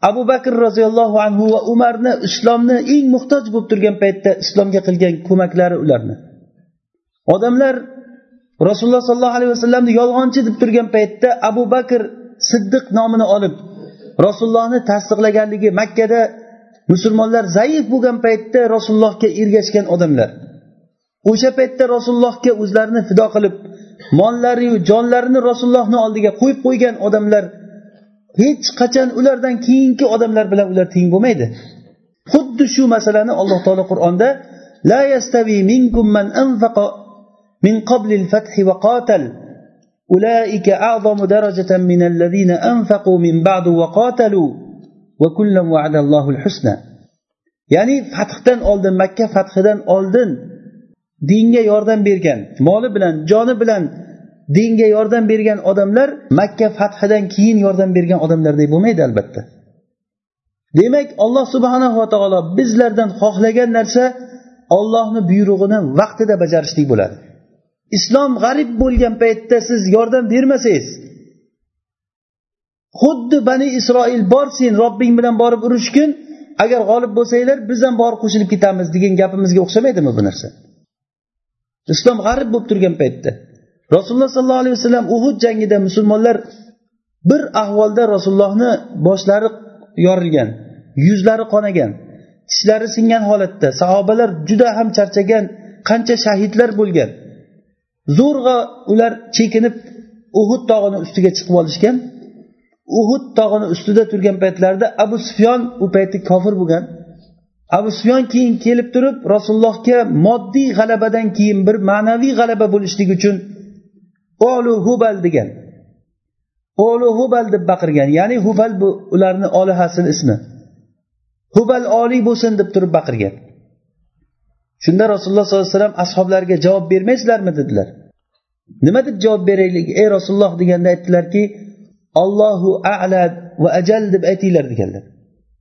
S1: abu bakr roziyallohu anhu va umarni islomni eng muhtoj bo'lib turgan paytda islomga qilgan ko'maklari ularni odamlar rasululloh sollallohu alayhi vasallamni yolg'onchi deb turgan paytda abu bakr siddiq nomini olib rasulullohni tasdiqlaganligi makkada musulmonlar zaif bo'lgan paytda rasulullohga ergashgan odamlar o'sha paytda rasulullohga o'zlarini fido qilib mollariyu jonlarini rasulullohni oldiga qo'yib qo'ygan odamlar hech qachon ulardan keyingi odamlar bilan ular teng bo'lmaydi xuddi shu masalani alloh taolo qur'onda لا يستوي منكم من أنفق من قبل الفتح وقاتل أولئك أعظم درجة من الذين أنفقوا من بعد وقاتلوا وكلا وعد al-husna ya'ni fathdan oldin makka fathidan oldin dinga yordam bergan moli bilan joni bilan dinga yordam bergan odamlar makka fathidan keyin yordam bergan odamlardek bo'lmaydi albatta demak alloh subhanava taolo bizlardan xohlagan narsa ollohni buyrug'ini vaqtida bajarishlik bo'ladi islom g'arib bo'lgan paytda siz yordam bermasangiz xuddi bani isroil bor sen robbing bilan borib urushgin agar g'olib bo'lsanglar biz ham borib qo'shilib ketamiz degan gapimizga o'xshamaydimi bu narsa islom g'arib bo'lib turgan paytda rasululloh sollallohu alayhi vasallam uhud jangida musulmonlar bir ahvolda rasulullohni boshlari yorilgan yuzlari qonagan tishlari singan holatda sahobalar juda ham charchagan qancha shahidlar bo'lgan zo'rg'a ular chekinib uhud tog'ini ustiga chiqib olishgan uhud tog'ini ustida turgan paytlarida abu sufyon u paytda kofir bo'lgan abu sufyon keyin kelib turib rasulullohga moddiy g'alabadan keyin bir ma'naviy g'alaba bo'lishligi uchun olu hubal degan olu hubal deb baqirgan ya'ni hubal bu ularni olihasini ismi hubal oliy bo'lsin deb turib baqirgan shunda rasululloh sollallohu alayhi vasallam ashoblariga javob bermaysizlarmi dedilar nima deb javob beraylik ey rasululloh deganda aytdilarki allohu ala va ajal deb aytinglar deganlar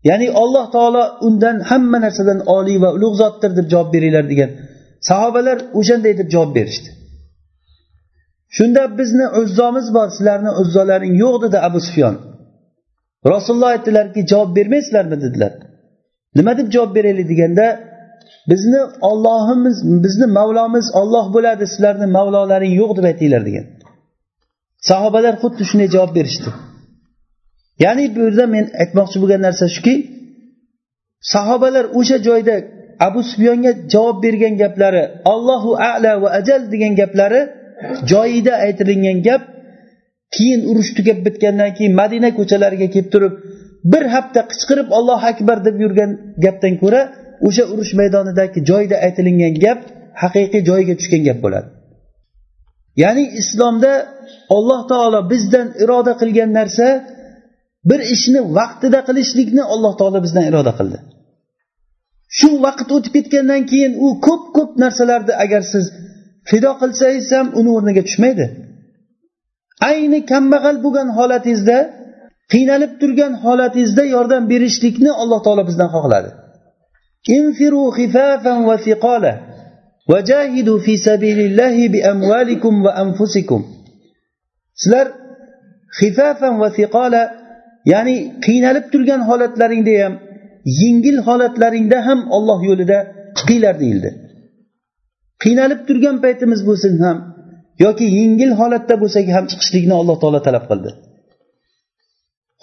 S1: ya'ni alloh taolo undan hamma narsadan oliy va ulug' zotdir deb javob beringlar degan sahobalar o'shanday deb javob berishdi işte. shunda bizni uzzomiz bor sizlarni uzzolaring yo'q dedi abu sufyon rasululloh aytdilarki javob bermaysizlarmi dedilar nima deb javob beraylik deganda bizni ollohimiz bizni mavlomiz olloh bo'ladi sizlarni mavlolaring yo'q deb aytinglar degan sahobalar xuddi shunday javob berishdi ya'ni bu yerda men aytmoqchi bo'lgan narsa shuki sahobalar o'sha joyda abu sufyonga javob bergan gaplari allohu ala va ajal degan gaplari joyida aytilingan gap keyin urush tugab bitgandan keyin madina ko'chalariga kelib turib bir hafta qichqirib ollohu akbar deb yurgan gapdan ko'ra o'sha urush maydonidagi joyida aytilingan gap haqiqiy joyiga tushgan gap bo'ladi ya'ni islomda alloh taolo bizdan iroda qilgan narsa bir ishni vaqtida qilishlikni alloh taolo bizdan iroda qildi shu vaqt o'tib ketgandan keyin u ko'p ko'p narsalarni agar siz fido qilsangiz ham uni o'rniga tushmaydi ayni kambag'al bo'lgan holatingizda qiynalib turgan holatingizda yordam berishlikni alloh taolo bizdan xohladi infiru xifafan va siqola vajahidu fi sabilillahi bi amvalikum va anfusikum sizlar xifafan va siqola ya'ni qiynalib turgan holatlaringda ham yengil holatlaringda ham olloh yo'lida chiqinglar deyildi qiynalib turgan paytimiz bo'lsin ham yoki yengil holatda bo'lsak ham chiqishlikni alloh taolo talab qildi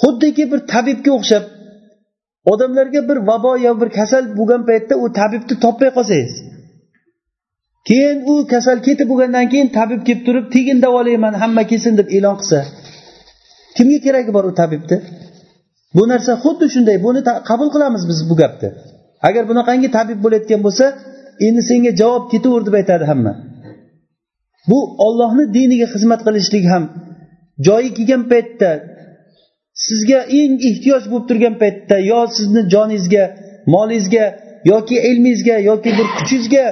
S1: xuddiki bir tabibga o'xshab odamlarga bir vabo yo bir kasal bo'lgan paytda u tabibni topmay qolsangiz keyin u kasal ketib bo'lgandan keyin tabib kelib turib tegin davolayman hamma kelsin deb e'lon qilsa kimga keragi bor u tabibni bu narsa xuddi shunday buni qabul qilamiz biz bu gapni agar bunaqangi tabib bo'layotgan bo'lsa endi senga javob ketaver deb aytadi hamma bu ollohni diniga xizmat qilishlik ham joyi kelgan paytda sizga eng ehtiyoj bo'lib turgan paytda yo sizni joningizga molingizga yoki ilmingizga yoki bir kuchingizga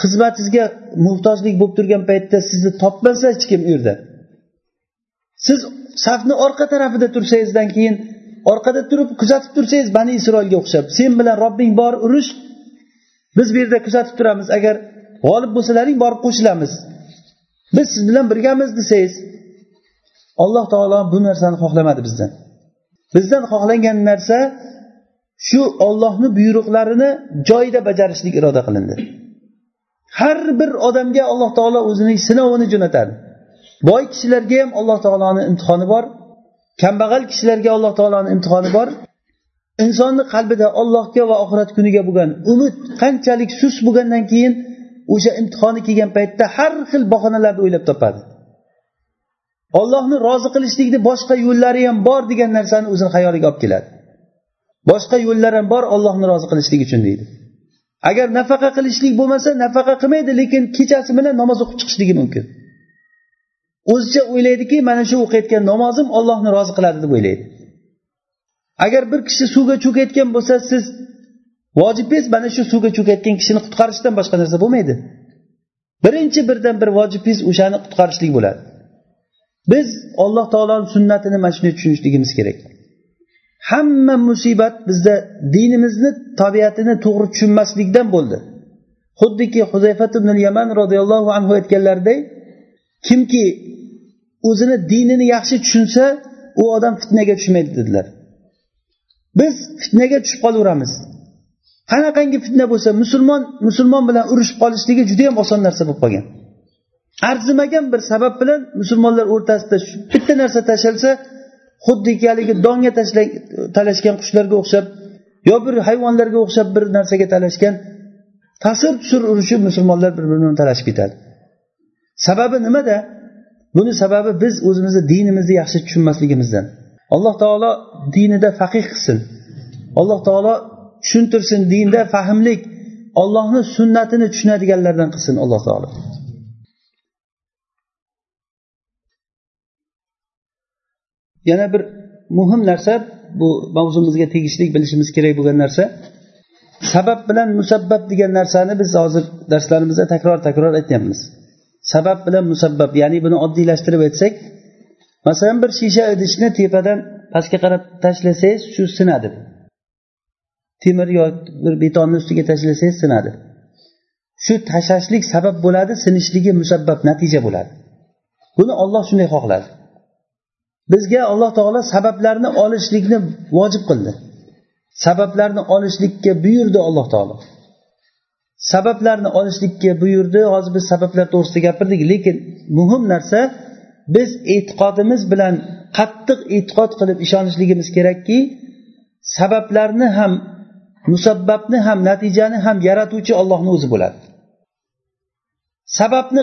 S1: xizmatingizga muhtojlik bo'lib turgan paytda sizni topmasa hech kim u yerda siz safni orqa tarafida tursangizdan keyin orqada turib kuzatib tursangiz bani isroilga o'xshab sen bilan robbing bor urush biz bu yerda kuzatib turamiz agar g'olib bo'lsalaring borib qo'shilamiz biz siz bilan birgamiz desangiz alloh taolo bu narsani xohlamadi bizdan bizdan xohlangan narsa shu ollohni buyruqlarini joyida bajarishlik iroda qilindi har bir odamga alloh taolo o'zining sinovini jo'natadi boy kishilarga ham alloh taoloni imtihoni bor kambag'al kishilarga alloh taoloni imtihoni bor insonni qalbida ollohga va oxirat kuniga bo'lgan umid qanchalik sust bo'lgandan keyin o'sha imtihoni kelgan paytda har xil bahonalarni o'ylab topadi ollohni rozi qilishlikni boshqa yo'llari ham bor degan narsani o'zini xayoliga olib keladi boshqa yo'llar ham bor ollohni rozi qilishlik uchun deydi agar nafaqa qilishlik bo'lmasa nafaqa qilmaydi lekin kechasi bilan namoz o'qib chiqishligi mumkin o'zicha o'ylaydiki mana shu o'qiyotgan namozim ollohni rozi qiladi deb o'ylaydi agar bir kishi suvga cho'kayotgan bo'lsa siz vojibingiz mana shu suvga cho'kayotgan kishini qutqarishdan boshqa narsa bo'lmaydi birinchi birdan bir vojibingiz o'shani qutqarishlik bo'ladi biz alloh taoloni sunnatini mana shunday tushunishligimiz kerak hamma musibat bizda dinimizni tabiatini to'g'ri tushunmaslikdan bo'ldi xuddiki huzayfat ibn yaman roziyallohu anhu aytganlaridek kimki o'zini dinini yaxshi tushunsa u odam fitnaga tushmaydi dedilar biz fitnaga tushib qolaveramiz qanaqangi fitna bo'lsa musulmon musulmon bilan urushib qolishligi juda yam oson narsa bo'lib qolgan arzimagan bir sabab bilan musulmonlar o'rtasida bitta narsa tashlansa xuddiki haligi donga talashgan qushlarga o'xshab yo bir hayvonlarga o'xshab bir narsaga talashgan tasir tusir urushib musulmonlar bir biri bilan talashib ketadi sababi nimada buni sababi biz o'zimizni dinimizni yaxshi tushunmasligimizdan alloh taolo dinida faqih qilsin alloh taolo tushuntirsin dinda fahmlik ollohni sunnatini tushunadiganlardan qilsin alloh taolo yana bir muhim narsa bu mavzumizga tegishli bilishimiz kerak bo'lgan narsa sabab bilan musabbab degan narsani biz hozir darslarimizda takror takror aytyapmiz sabab bilan musabbab ya'ni buni oddiylashtirib aytsak masalan bir shisha idishni tepadan pastga qarab tashlasangiz shu sinadi temir yo bir betonni ustiga tashlasangiz sinadi shu tashlashlik sabab bo'ladi sinishligi musabbab natija bo'ladi buni olloh shunday xohladi bizga alloh taolo sabablarni olishlikni vojib qildi sabablarni olishlikka buyurdi alloh taolo sabablarni olishlikka buyurdi hozir biz sabablar to'g'risida gapirdik lekin muhim narsa biz e'tiqodimiz bilan qattiq e'tiqod qilib ishonishligimiz kerakki sabablarni ham musabbabni ham natijani ham yaratuvchi ollohni o'zi bo'ladi sababni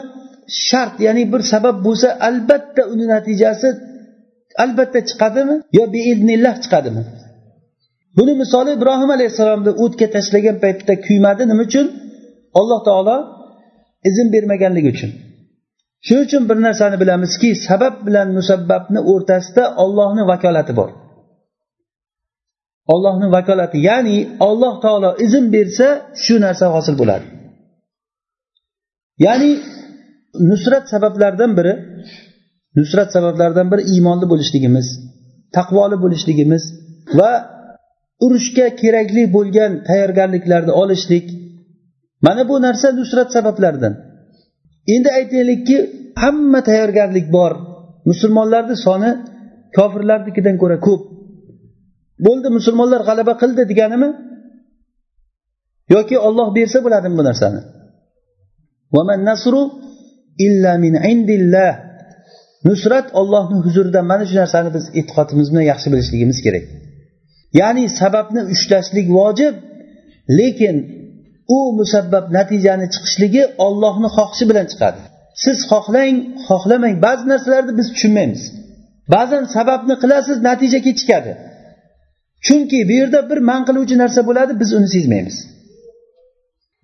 S1: shart ya'ni bir sabab bo'lsa albatta uni natijasi albatta chiqadimi yo beilnillah chiqadimi buni misoli ibrohim alayhissalomni o'tga tashlagan paytda kuymadi nima uchun alloh taolo izn bermaganligi uchun shuning uchun bir narsani bilamizki sabab bilan musabbabni o'rtasida ollohni vakolati bor ollohni vakolati ya'ni olloh taolo izn bersa shu narsa hosil bo'ladi ya'ni nusrat sabablaridan biri nusrat sabablaridan biri iymonli bo'lishligimiz taqvoli bo'lishligimiz va urushga kerakli bo'lgan tayyorgarliklarni olishlik mana bu narsa nusrat sabablaridan endi aytaylikki hamma tayyorgarlik bor musulmonlarni soni kofirlarnikidan ko'ra ko'p bo'ldi musulmonlar g'alaba qildi deganimi yoki olloh bersa bo'ladimi bu narsani nasru illa min indillah nusrat ollohni huzurida mana shu narsani biz e'tiqodimiz bilan yaxshi bilishligimiz kerak ya'ni sababni ushlashlik vojib lekin u musabbab natijani chiqishligi ollohni xohishi bilan chiqadi siz xohlang xohlamang ba'zi narsalarni biz tushunmaymiz ba'zan sababni qilasiz natija kechikadi chunki bu yerda bir man qiluvchi narsa bo'ladi biz uni sezmaymiz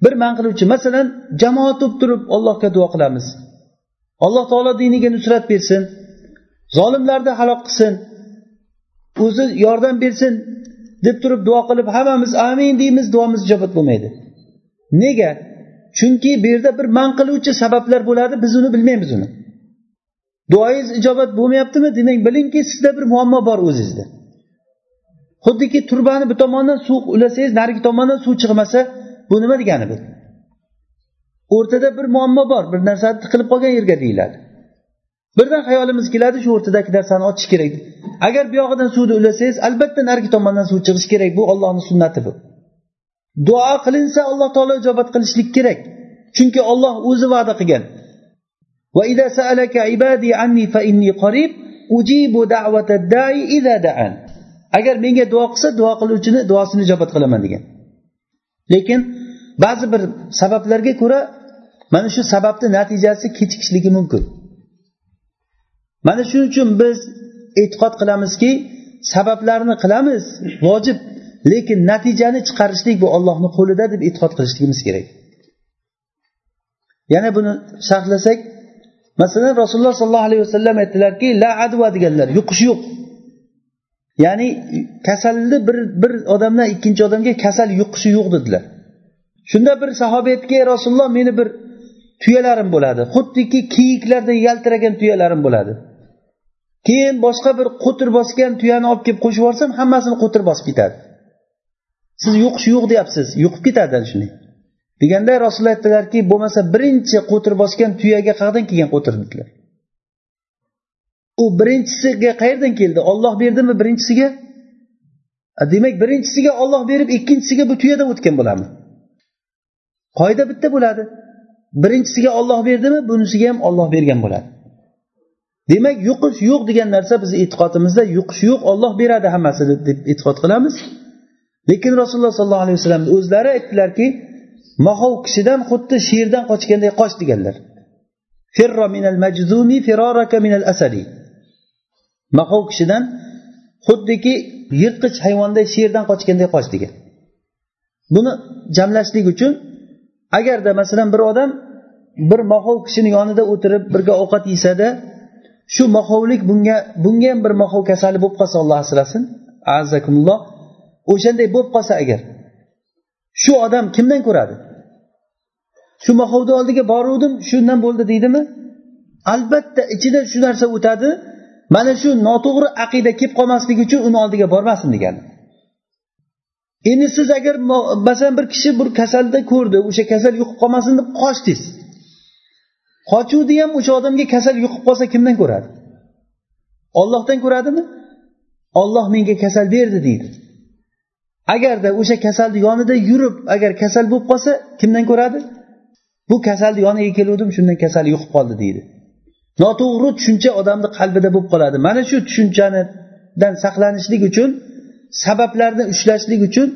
S1: bir man qiluvchi masalan jamoat bo'lib turib allohga duo qilamiz alloh taolo diniga nusrat bersin zolimlarni halok qilsin o'zi yordam bersin deb turib duo qilib hammamiz amin deymiz duomiz ijobat bo'lmaydi nega chunki bu yerda bir man qiluvchi sabablar bo'ladi biz uni bilmaymiz uni duoyingiz ijobat bo'lmayaptimi demak bilingki sizda bir muammo bor o'zizda xuddiki turbani bir tomondan suv ulasangiz narigi tomondan suv chiqmasa bu nima degani bu o'rtada bir muammo bor bir narsani tiqilib qolgan yerga deyiladi birdan xayolimiz keladi shu o'rtadagi narsani ochish kerak agar buyog'idan suvni ulasangiz albatta narigi tomondan suv chiqishi kerak bu ollohni sunnati bu duo qilinsa alloh taolo ijobat qilishlik kerak chunki olloh o'zi va'da qilgan agar menga duo qilsa duo qiluvchini duosini ijobat qilaman degan lekin ba'zi bir sabablarga ko'ra mana shu sababni natijasi kechikishligi mumkin mana shuning uchun biz e'tiqod qilamizki sabablarni qilamiz vojib lekin natijani chiqarishlik bu ollohni qo'lida deb e'tiqod qilishligimiz kerak yana buni sharhlasak masalan rasululloh sollallohu alayhi vasallam aytdilarki la adva deganlar yuqish yo'q ya'ni kasalni bir bir odamdan ikkinchi odamga kasal yuqishi yo'q dedilar shunda bir sahoba aytdiki rasululloh meni bir tuyalarim bo'ladi xuddiki kiyiklardan yaltiragan tuyalarim bo'ladi keyin boshqa bir qo'tir bosgan tuyani olib kelib qo'shib yuborsam hammasini qo'tir bosib ketadi siz yo'qish yo'q deyapsiz yuqib ketadi ana shunday deganda rasululloh aytdilarki bo'lmasa birinchi qo'tir bosgan tuyaga qayerdan kelgan qo'tir dedilar u birinchisiga qayerdan keldi olloh berdimi birinchisiga demak birinchisiga olloh berib ikkinchisiga bu tuyadan o'tgan bo'ladimi qoida bitta bo'ladi birinchisiga olloh berdimi bunisiga ham olloh bergan bo'ladi demak yuqish yo'q degan narsa bizni e'tiqodimizda yuqish yo'q olloh beradi hammasi deb e'tiqod qilamiz lekin rasululloh sollallohu alayhi vasallam o'zlari aytdilarki mahov kishidan xuddi sherdan qochganday qoch deganlar mahov kishidan xuddiki yirtqich hayvonday sherdan qochganday qoch degan buni jamlashlik uchun agarda masalan bir odam bir mahov kishini yonida o'tirib birga ovqat yesada shu mahovlik bunga bunga ham bir mahov kasali bo'lib qolsa olloh asrasin azakumulloh o'shanday bo'lib qolsa agar shu odam kimdan ko'radi shu maxovni oldiga boruvdim shundan bo'ldi deydimi albatta ichida shu narsa o'tadi mana shu noto'g'ri aqida kelib qolmasligi uchun uni oldiga bormasin degani endi siz agar masalan bir kishi bir kasalda ko'rdi o'sha kasal yuqib qolmasin deb qochdingiz qochuvdi ham o'sha odamga kasal yuqib qolsa kimdan ko'radi ollohdan ko'radimi olloh menga kasal berdi deydi agarda o'sha kasalni yonida yurib agar kasal bo'lib qolsa kimdan ko'radi bu kasalni yoniga keluvdim shundan kasal yuqib qoldi deydi noto'g'ri tushuncha odamni qalbida bo'lib qoladi mana shu tushunchanidan saqlanishlik uchun sabablarni ushlashlik uchun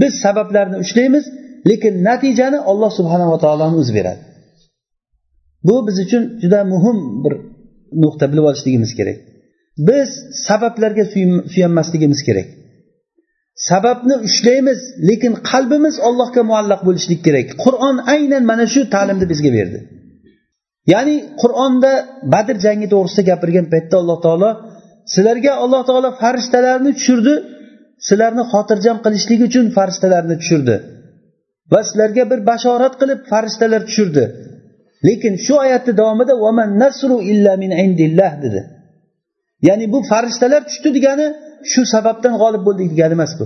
S1: biz sabablarni ushlaymiz lekin natijani olloh subhanava taoloni o'zi beradi bu biz uchun juda muhim bir nuqta bilib olishligimiz kerak biz sabablarga suyanmasligimiz kerak sababni ushlaymiz lekin qalbimiz allohga muallaq bo'lishlik kerak qur'on aynan mana shu ta'limni bizga berdi ya'ni qur'onda badr jangi to'g'risida gapirgan paytda alloh taolo sizlarga alloh taolo farishtalarni tushirdi sizlarni xotirjam qilishlik uchun farishtalarni tushirdi va sizlarga bir bashorat qilib farishtalar tushirdi lekin shu oyatni davomida vaman nasru illa min indillah dedi ya'ni bu farishtalar tushdi degani shu sababdan g'olib bo'ldik degani emas bu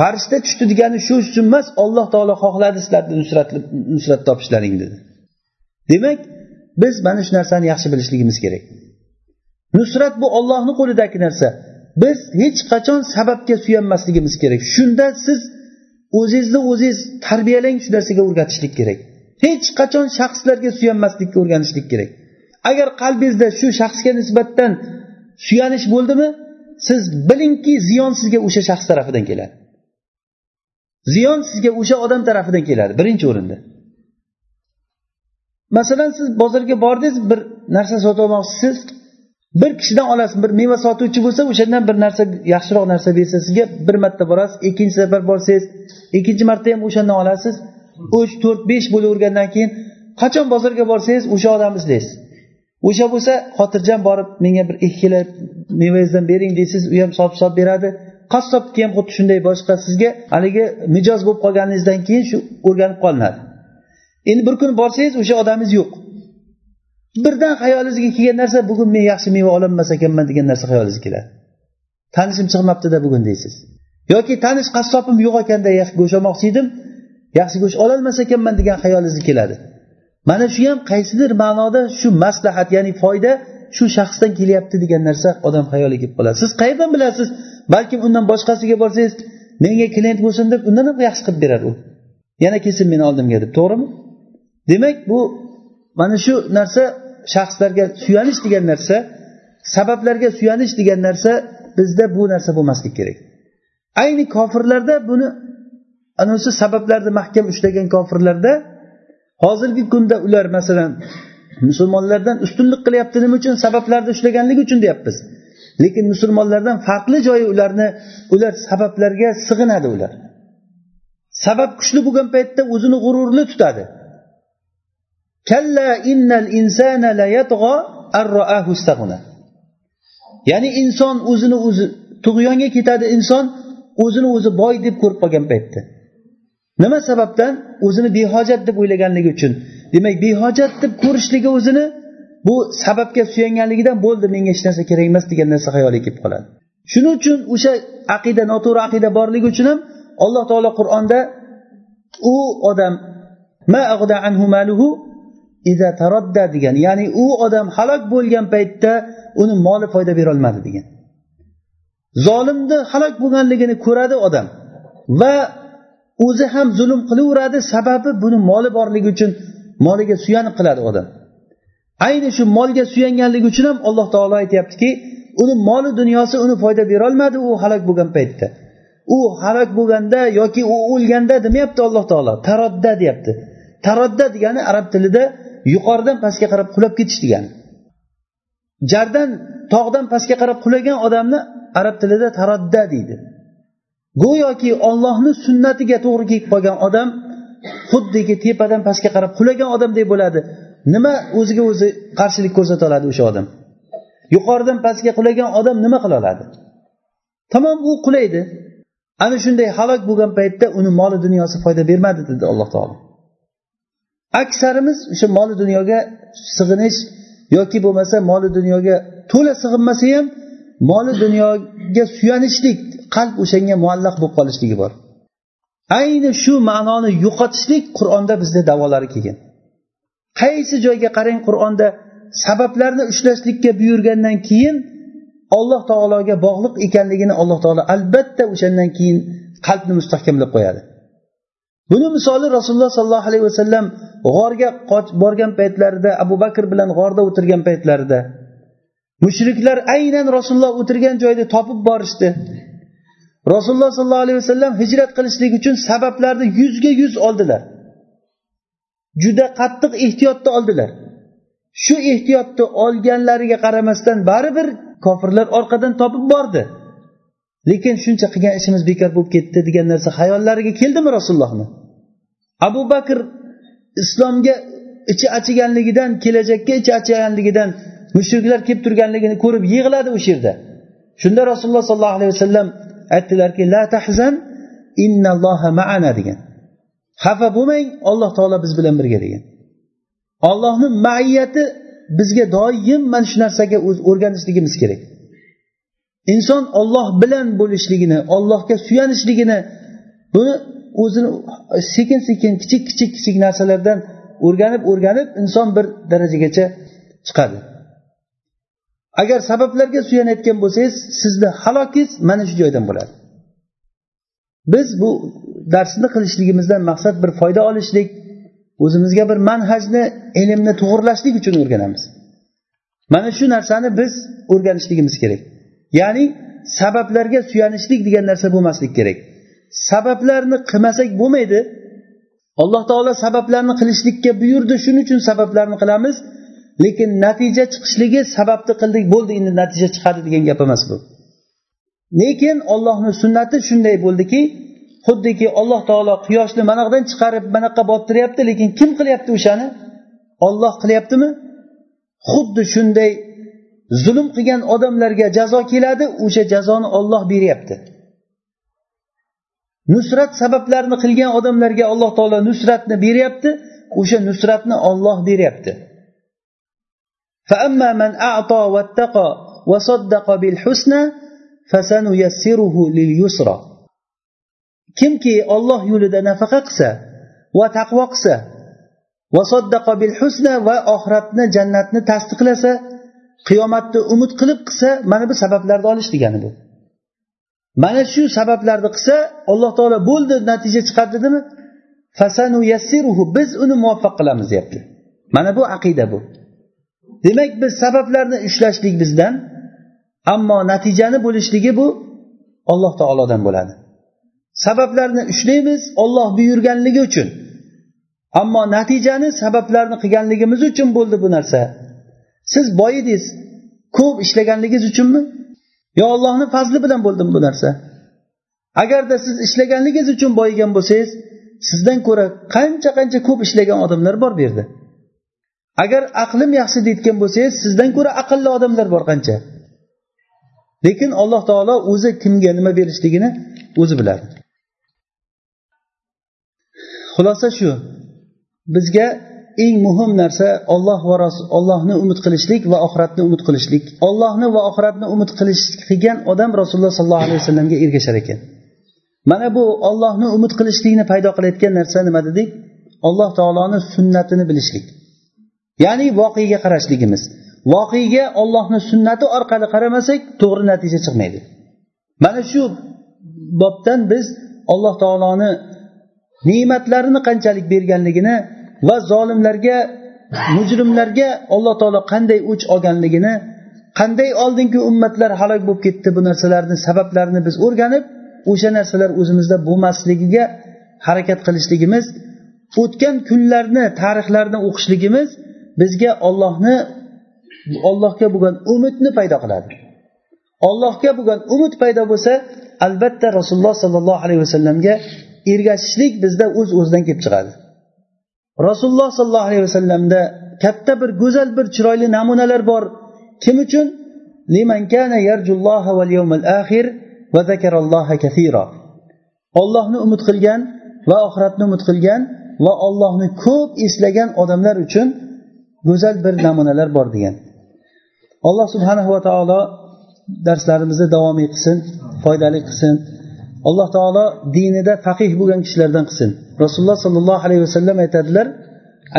S1: farishta tushdi degani shu uchun emas alloh taolo xohladi sizlarni nusrat nusrat topishlaring dedi demak biz mana shu narsani yaxshi bilishligimiz kerak nusrat bu ollohni qo'lidagi narsa biz hech qachon sababga suyanmasligimiz kerak shunda siz o'zingizni o'zingiz tarbiyalang shu narsaga o'rgatishlik kerak hech qachon shaxslarga suyanmaslikka o'rganishlik kerak agar qalbingizda shu shaxsga nisbatan suyanish bo'ldimi siz bilingki ziyon sizga o'sha shaxs tarafidan keladi ziyon sizga o'sha odam tarafidan keladi birinchi o'rinda masalan siz bozorga bordingiz bir narsa sotib olmoqchisiz bir kishidan olasiz bir meva sotuvchi bo'lsa o'shandan bir narsa yaxshiroq narsa bersa sizga bir marta borasiz ikkinchi safar borsangiz ikkinchi marta ham o'shandan olasiz uch to'rt besh bo'lavergandan keyin qachon bozorga borsangiz o'sha odamni izlaysiz o'sha bo'lsa xotirjam borib menga bir ikkila mevangizdan bering deysiz u ham solib solib beradi qassobniki ham xuddi shunday boshqa sizga haligi mijoz bo'lib qolganingizdan keyin shu o'rganib qolinadi endi bir kun borsangiz o'sha odamingiz yo'q birdan xayolingizga kelgan narsa bugun men yaxshi meva ololmas ekanman degan narsa xayolingizga keladi tanishim chiqmabdida bugun deysiz yoki tanish qassobim yo'q ekanda go'sht olmoqchi edim yaxshi go'sht ololmas ekanman degan xayolingizga keladi mana shu ham qaysidir ma'noda shu maslahat ya'ni foyda shu shaxsdan kelyapti degan narsa odam xayoliga kelib qoladi siz qayerdan bilasiz balkim undan boshqasiga borsangiz menga klient bo'lsin deb undan ham yaxshi qilib berar u yana kelsin meni oldimga deb to'g'rimi demak bu mana shu narsa shaxslarga suyanish degan narsa sabablarga suyanish degan narsa bizda bu narsa bo'lmasligi kerak ayni kofirlarda buni anasi sabablarni mahkam ushlagan kofirlarda hozirgi kunda ular masalan musulmonlardan ustunlik qilyapti nima uchun sabablarni ushlaganligi uchun deyapmiz lekin musulmonlardan farqli joyi ularni ular sabablarga sig'inadi ular sabab kuchli bo'lgan paytda o'zini g'ururli tutadi kalla innal insana ya'ni inson o'zini o'zi tug'yonga ketadi inson o'zini o'zi boy deb ko'rib qolgan paytda nima sababdan o'zini behojat deb o'ylaganligi uchun demak behojat deb ko'rishligi o'zini bu sababga suyanganligidan bo'ldi menga hech narsa kerak emas degan narsa xayoliga kelib qoladi shuning uchun o'sha aqida noto'g'ri aqida borligi uchun ham alloh taolo qur'onda u odam ma ag'da anhu maluhu iza taradda degan ya'ni u odam halok bo'lgan paytda uni moli foyda berolmadi degan zolimni halok bo'lganligini ko'radi odam va o'zi ham zulm qilaveradi sababi buni moli borligi uchun moliga suyanib qiladi odam ayni shu molga suyanganligi uchun ham alloh taolo aytyaptiki uni moli dunyosi uni foyda berolmadi u halok bo'lgan paytda u halok bo'lganda yoki u o'lganda demayapti alloh taolo tarodda deyapti tarodda degani arab tilida yuqoridan pastga qarab qulab ketish degani jardan tog'dan pastga qarab qulagan odamni arab tilida tarodda deydi go'yoki ollohni sunnatiga to'g'ri kelib qolgan odam xuddiki tepadan pastga qarab qulagan odamdek bo'ladi nima o'ziga o'zi qarshilik ko'rsata oladi o'sha odam yuqoridan pastga qulagan odam nima qila oladi tamom u qulaydi ana shunday halok bo'lgan paytda uni moli dunyosi foyda bermadi dedi alloh taolo aksarimiz o'sha moli dunyoga sig'inish yoki bo'lmasa moli dunyoga to'la sig'inmasa ham moli dunyoga suyanishlik qalb o'shanga muallaq bo'lib qolishligi bor ayni shu ma'noni yo'qotishlik qur'onda bizda davolari kelgan qaysi joyga qarang qur'onda sabablarni ushlashlikka buyurgandan keyin alloh taologa bog'liq ekanligini alloh taolo albatta o'shandan keyin qalbni mustahkamlab qo'yadi buni misoli rasululloh sollallohu alayhi vasallam g'orga borgan paytlarida abu bakr bilan g'orda o'tirgan paytlarida mushriklar aynan rasululloh o'tirgan joyda topib borishdi rasululloh sollallohu alayhi vasallam hijrat qilishlik uchun sabablarni yuzga yuz oldilar juda qattiq ehtiyotni oldilar shu ehtiyotni olganlariga qaramasdan baribir kofirlar orqadan topib bordi lekin shuncha qilgan ishimiz bekor bo'lib ketdi degan narsa hayollariga keldimi rasulullohni abu bakr islomga ichi achiganligidan kelajakka ichi achiganligidan mushriklar kelib turganligini ko'rib yig'ladi o'sha yerda shunda rasululloh sollallohu alayhi vasallam aytdilarki la tahzan innalloha maana degan xafa bo'lmang alloh taolo biz bilan birga degan ollohni maiyati bizga doim mana shu narsaga o'rganishligimiz kerak inson olloh bilan bo'lishligini ollohga suyanishligini buni o'zini sekin sekin kichik kichik kichik narsalardan o'rganib o'rganib inson bir darajagacha chiqadi agar sabablarga suyanayotgan bo'lsangiz sizni halokingiz mana shu joydan bo'ladi biz bu darsni qilishligimizdan maqsad bir foyda olishlik o'zimizga bir manhajni ilmni to'g'irlashlik uchun o'rganamiz mana shu narsani biz o'rganishligimiz kerak ya'ni sabablarga suyanishlik degan narsa bo'lmasligi kerak sabablarni qilmasak bo'lmaydi alloh taolo sabablarni qilishlikka buyurdi shuning uchun sabablarni qilamiz lekin natija chiqishligi sababni qildik bo'ldi endi natija chiqadi degan gap emas bu lekin ollohni sunnati shunday bo'ldiki xuddiki alloh taolo quyoshni manaqdan chiqarib manaqa bottiryapti lekin kim qilyapti o'shani olloh qilyaptimi xuddi shunday zulm qilgan odamlarga jazo keladi o'sha jazoni olloh beryapti nusrat sabablarini qilgan odamlarga alloh taolo nusratni beryapti o'sha nusratni olloh beryapti فأما من أعطى واتقى وصدق بالحسنى فسنيسره لليسرى kimki olloh yo'lida nafaqa qilsa va taqvo qilsa va soddaqa bil husna va oxiratni jannatni tasdiqlasa qiyomatni umid qilib qilsa mana bu sabablarni olish degani bu mana shu sabablarni qilsa alloh taolo bo'ldi natija chiqadi dedimi fasanu yassiruhu biz uni muvaffaq qilamiz deyapti mana bu aqida bu demak biz sabablarni ushlashlik bizdan ammo natijani bo'lishligi bu alloh taolodan bo'ladi sabablarni ushlaymiz olloh buyurganligi uchun ammo natijani sabablarni qilganligimiz uchun bo'ldi bu narsa siz boyidingiz ko'p ishlaganligingiz uchunmi yo ollohni fazli bilan bo'ldimi bu narsa agarda siz ishlaganligingiz uchun boyigan bo'lsangiz sizdan ko'ra qancha qancha ko'p ishlagan odamlar bor bu yerda agar aqlim yaxshi deyotgan bo'lsangiz sizdan ko'ra aqlli odamlar bor qancha lekin alloh taolo o'zi kimga nima berishligini o'zi biladi xulosa shu bizga eng muhim narsa olloh va ollohni umid qilishlik va oxiratni umid qilishlik ollohni va oxiratni umid qilish qilgan odam rasululloh sollallohu alayhi vasallamga ergashar ekan mana bu ollohni umid qilishlikni paydo qilayotgan narsa nima dedik alloh taoloni sunnatini bilishlik ya'ni voqega qarashligimiz voqega ollohni sunnati orqali qaramasak to'g'ri natija chiqmaydi mana shu bobdan biz alloh taoloni ne'matlarini qanchalik berganligini va zolimlarga mujrimlarga alloh taolo qanday o'ch olganligini qanday oldingi ummatlar halok bo'lib ketdi bu narsalarni sabablarini biz o'rganib o'sha narsalar o'zimizda bo'lmasligiga harakat qilishligimiz o'tgan kunlarni tarixlarni o'qishligimiz bizga ollohni ollohga bo'lgan umidni paydo qiladi ollohga bo'lgan umid paydo bo'lsa albatta rasululloh sollallohu alayhi vasallamga ergashishlik bizda o'z uz o'zidan kelib chiqadi rasululloh sollallohu alayhi vasallamda katta bir go'zal bir chiroyli namunalar bor kim uchun ollohni umid qilgan va oxiratni umid qilgan va ollohni ko'p eslagan odamlar uchun go'zal bir namunalar bor degan alloh subhana va taolo darslarimizni davomiy qilsin foydali qilsin alloh taolo dinida faqih bo'lgan kishilardan qilsin rasululloh sollallohu alayhi vasallam aytadilar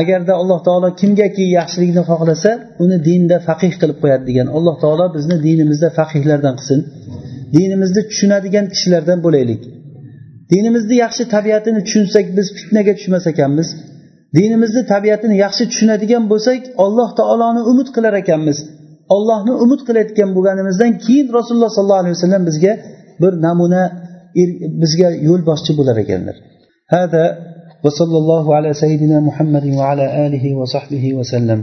S1: agarda alloh taolo kimgaki yaxshilikni xohlasa uni dinda faqih qilib qo'yadi degan alloh taolo bizni dinimizda faqihlardan qilsin dinimizni tushunadigan kishilardan bo'laylik dinimizni yaxshi tabiatini tushunsak biz fitnaga tushmas ekanmiz dinimizni tabiatini yaxshi tushunadigan bo'lsak alloh taoloni umid qilar ekanmiz ollohni umid qilayotgan bo'lganimizdan keyin rasululloh sollallohu alayhi vasallam bizga bir namuna bizga yo'lboshchi bo'lar ekanlar hada va sallallohu ala sayyidina muhammadin va ala alihi va sahbihi vasallam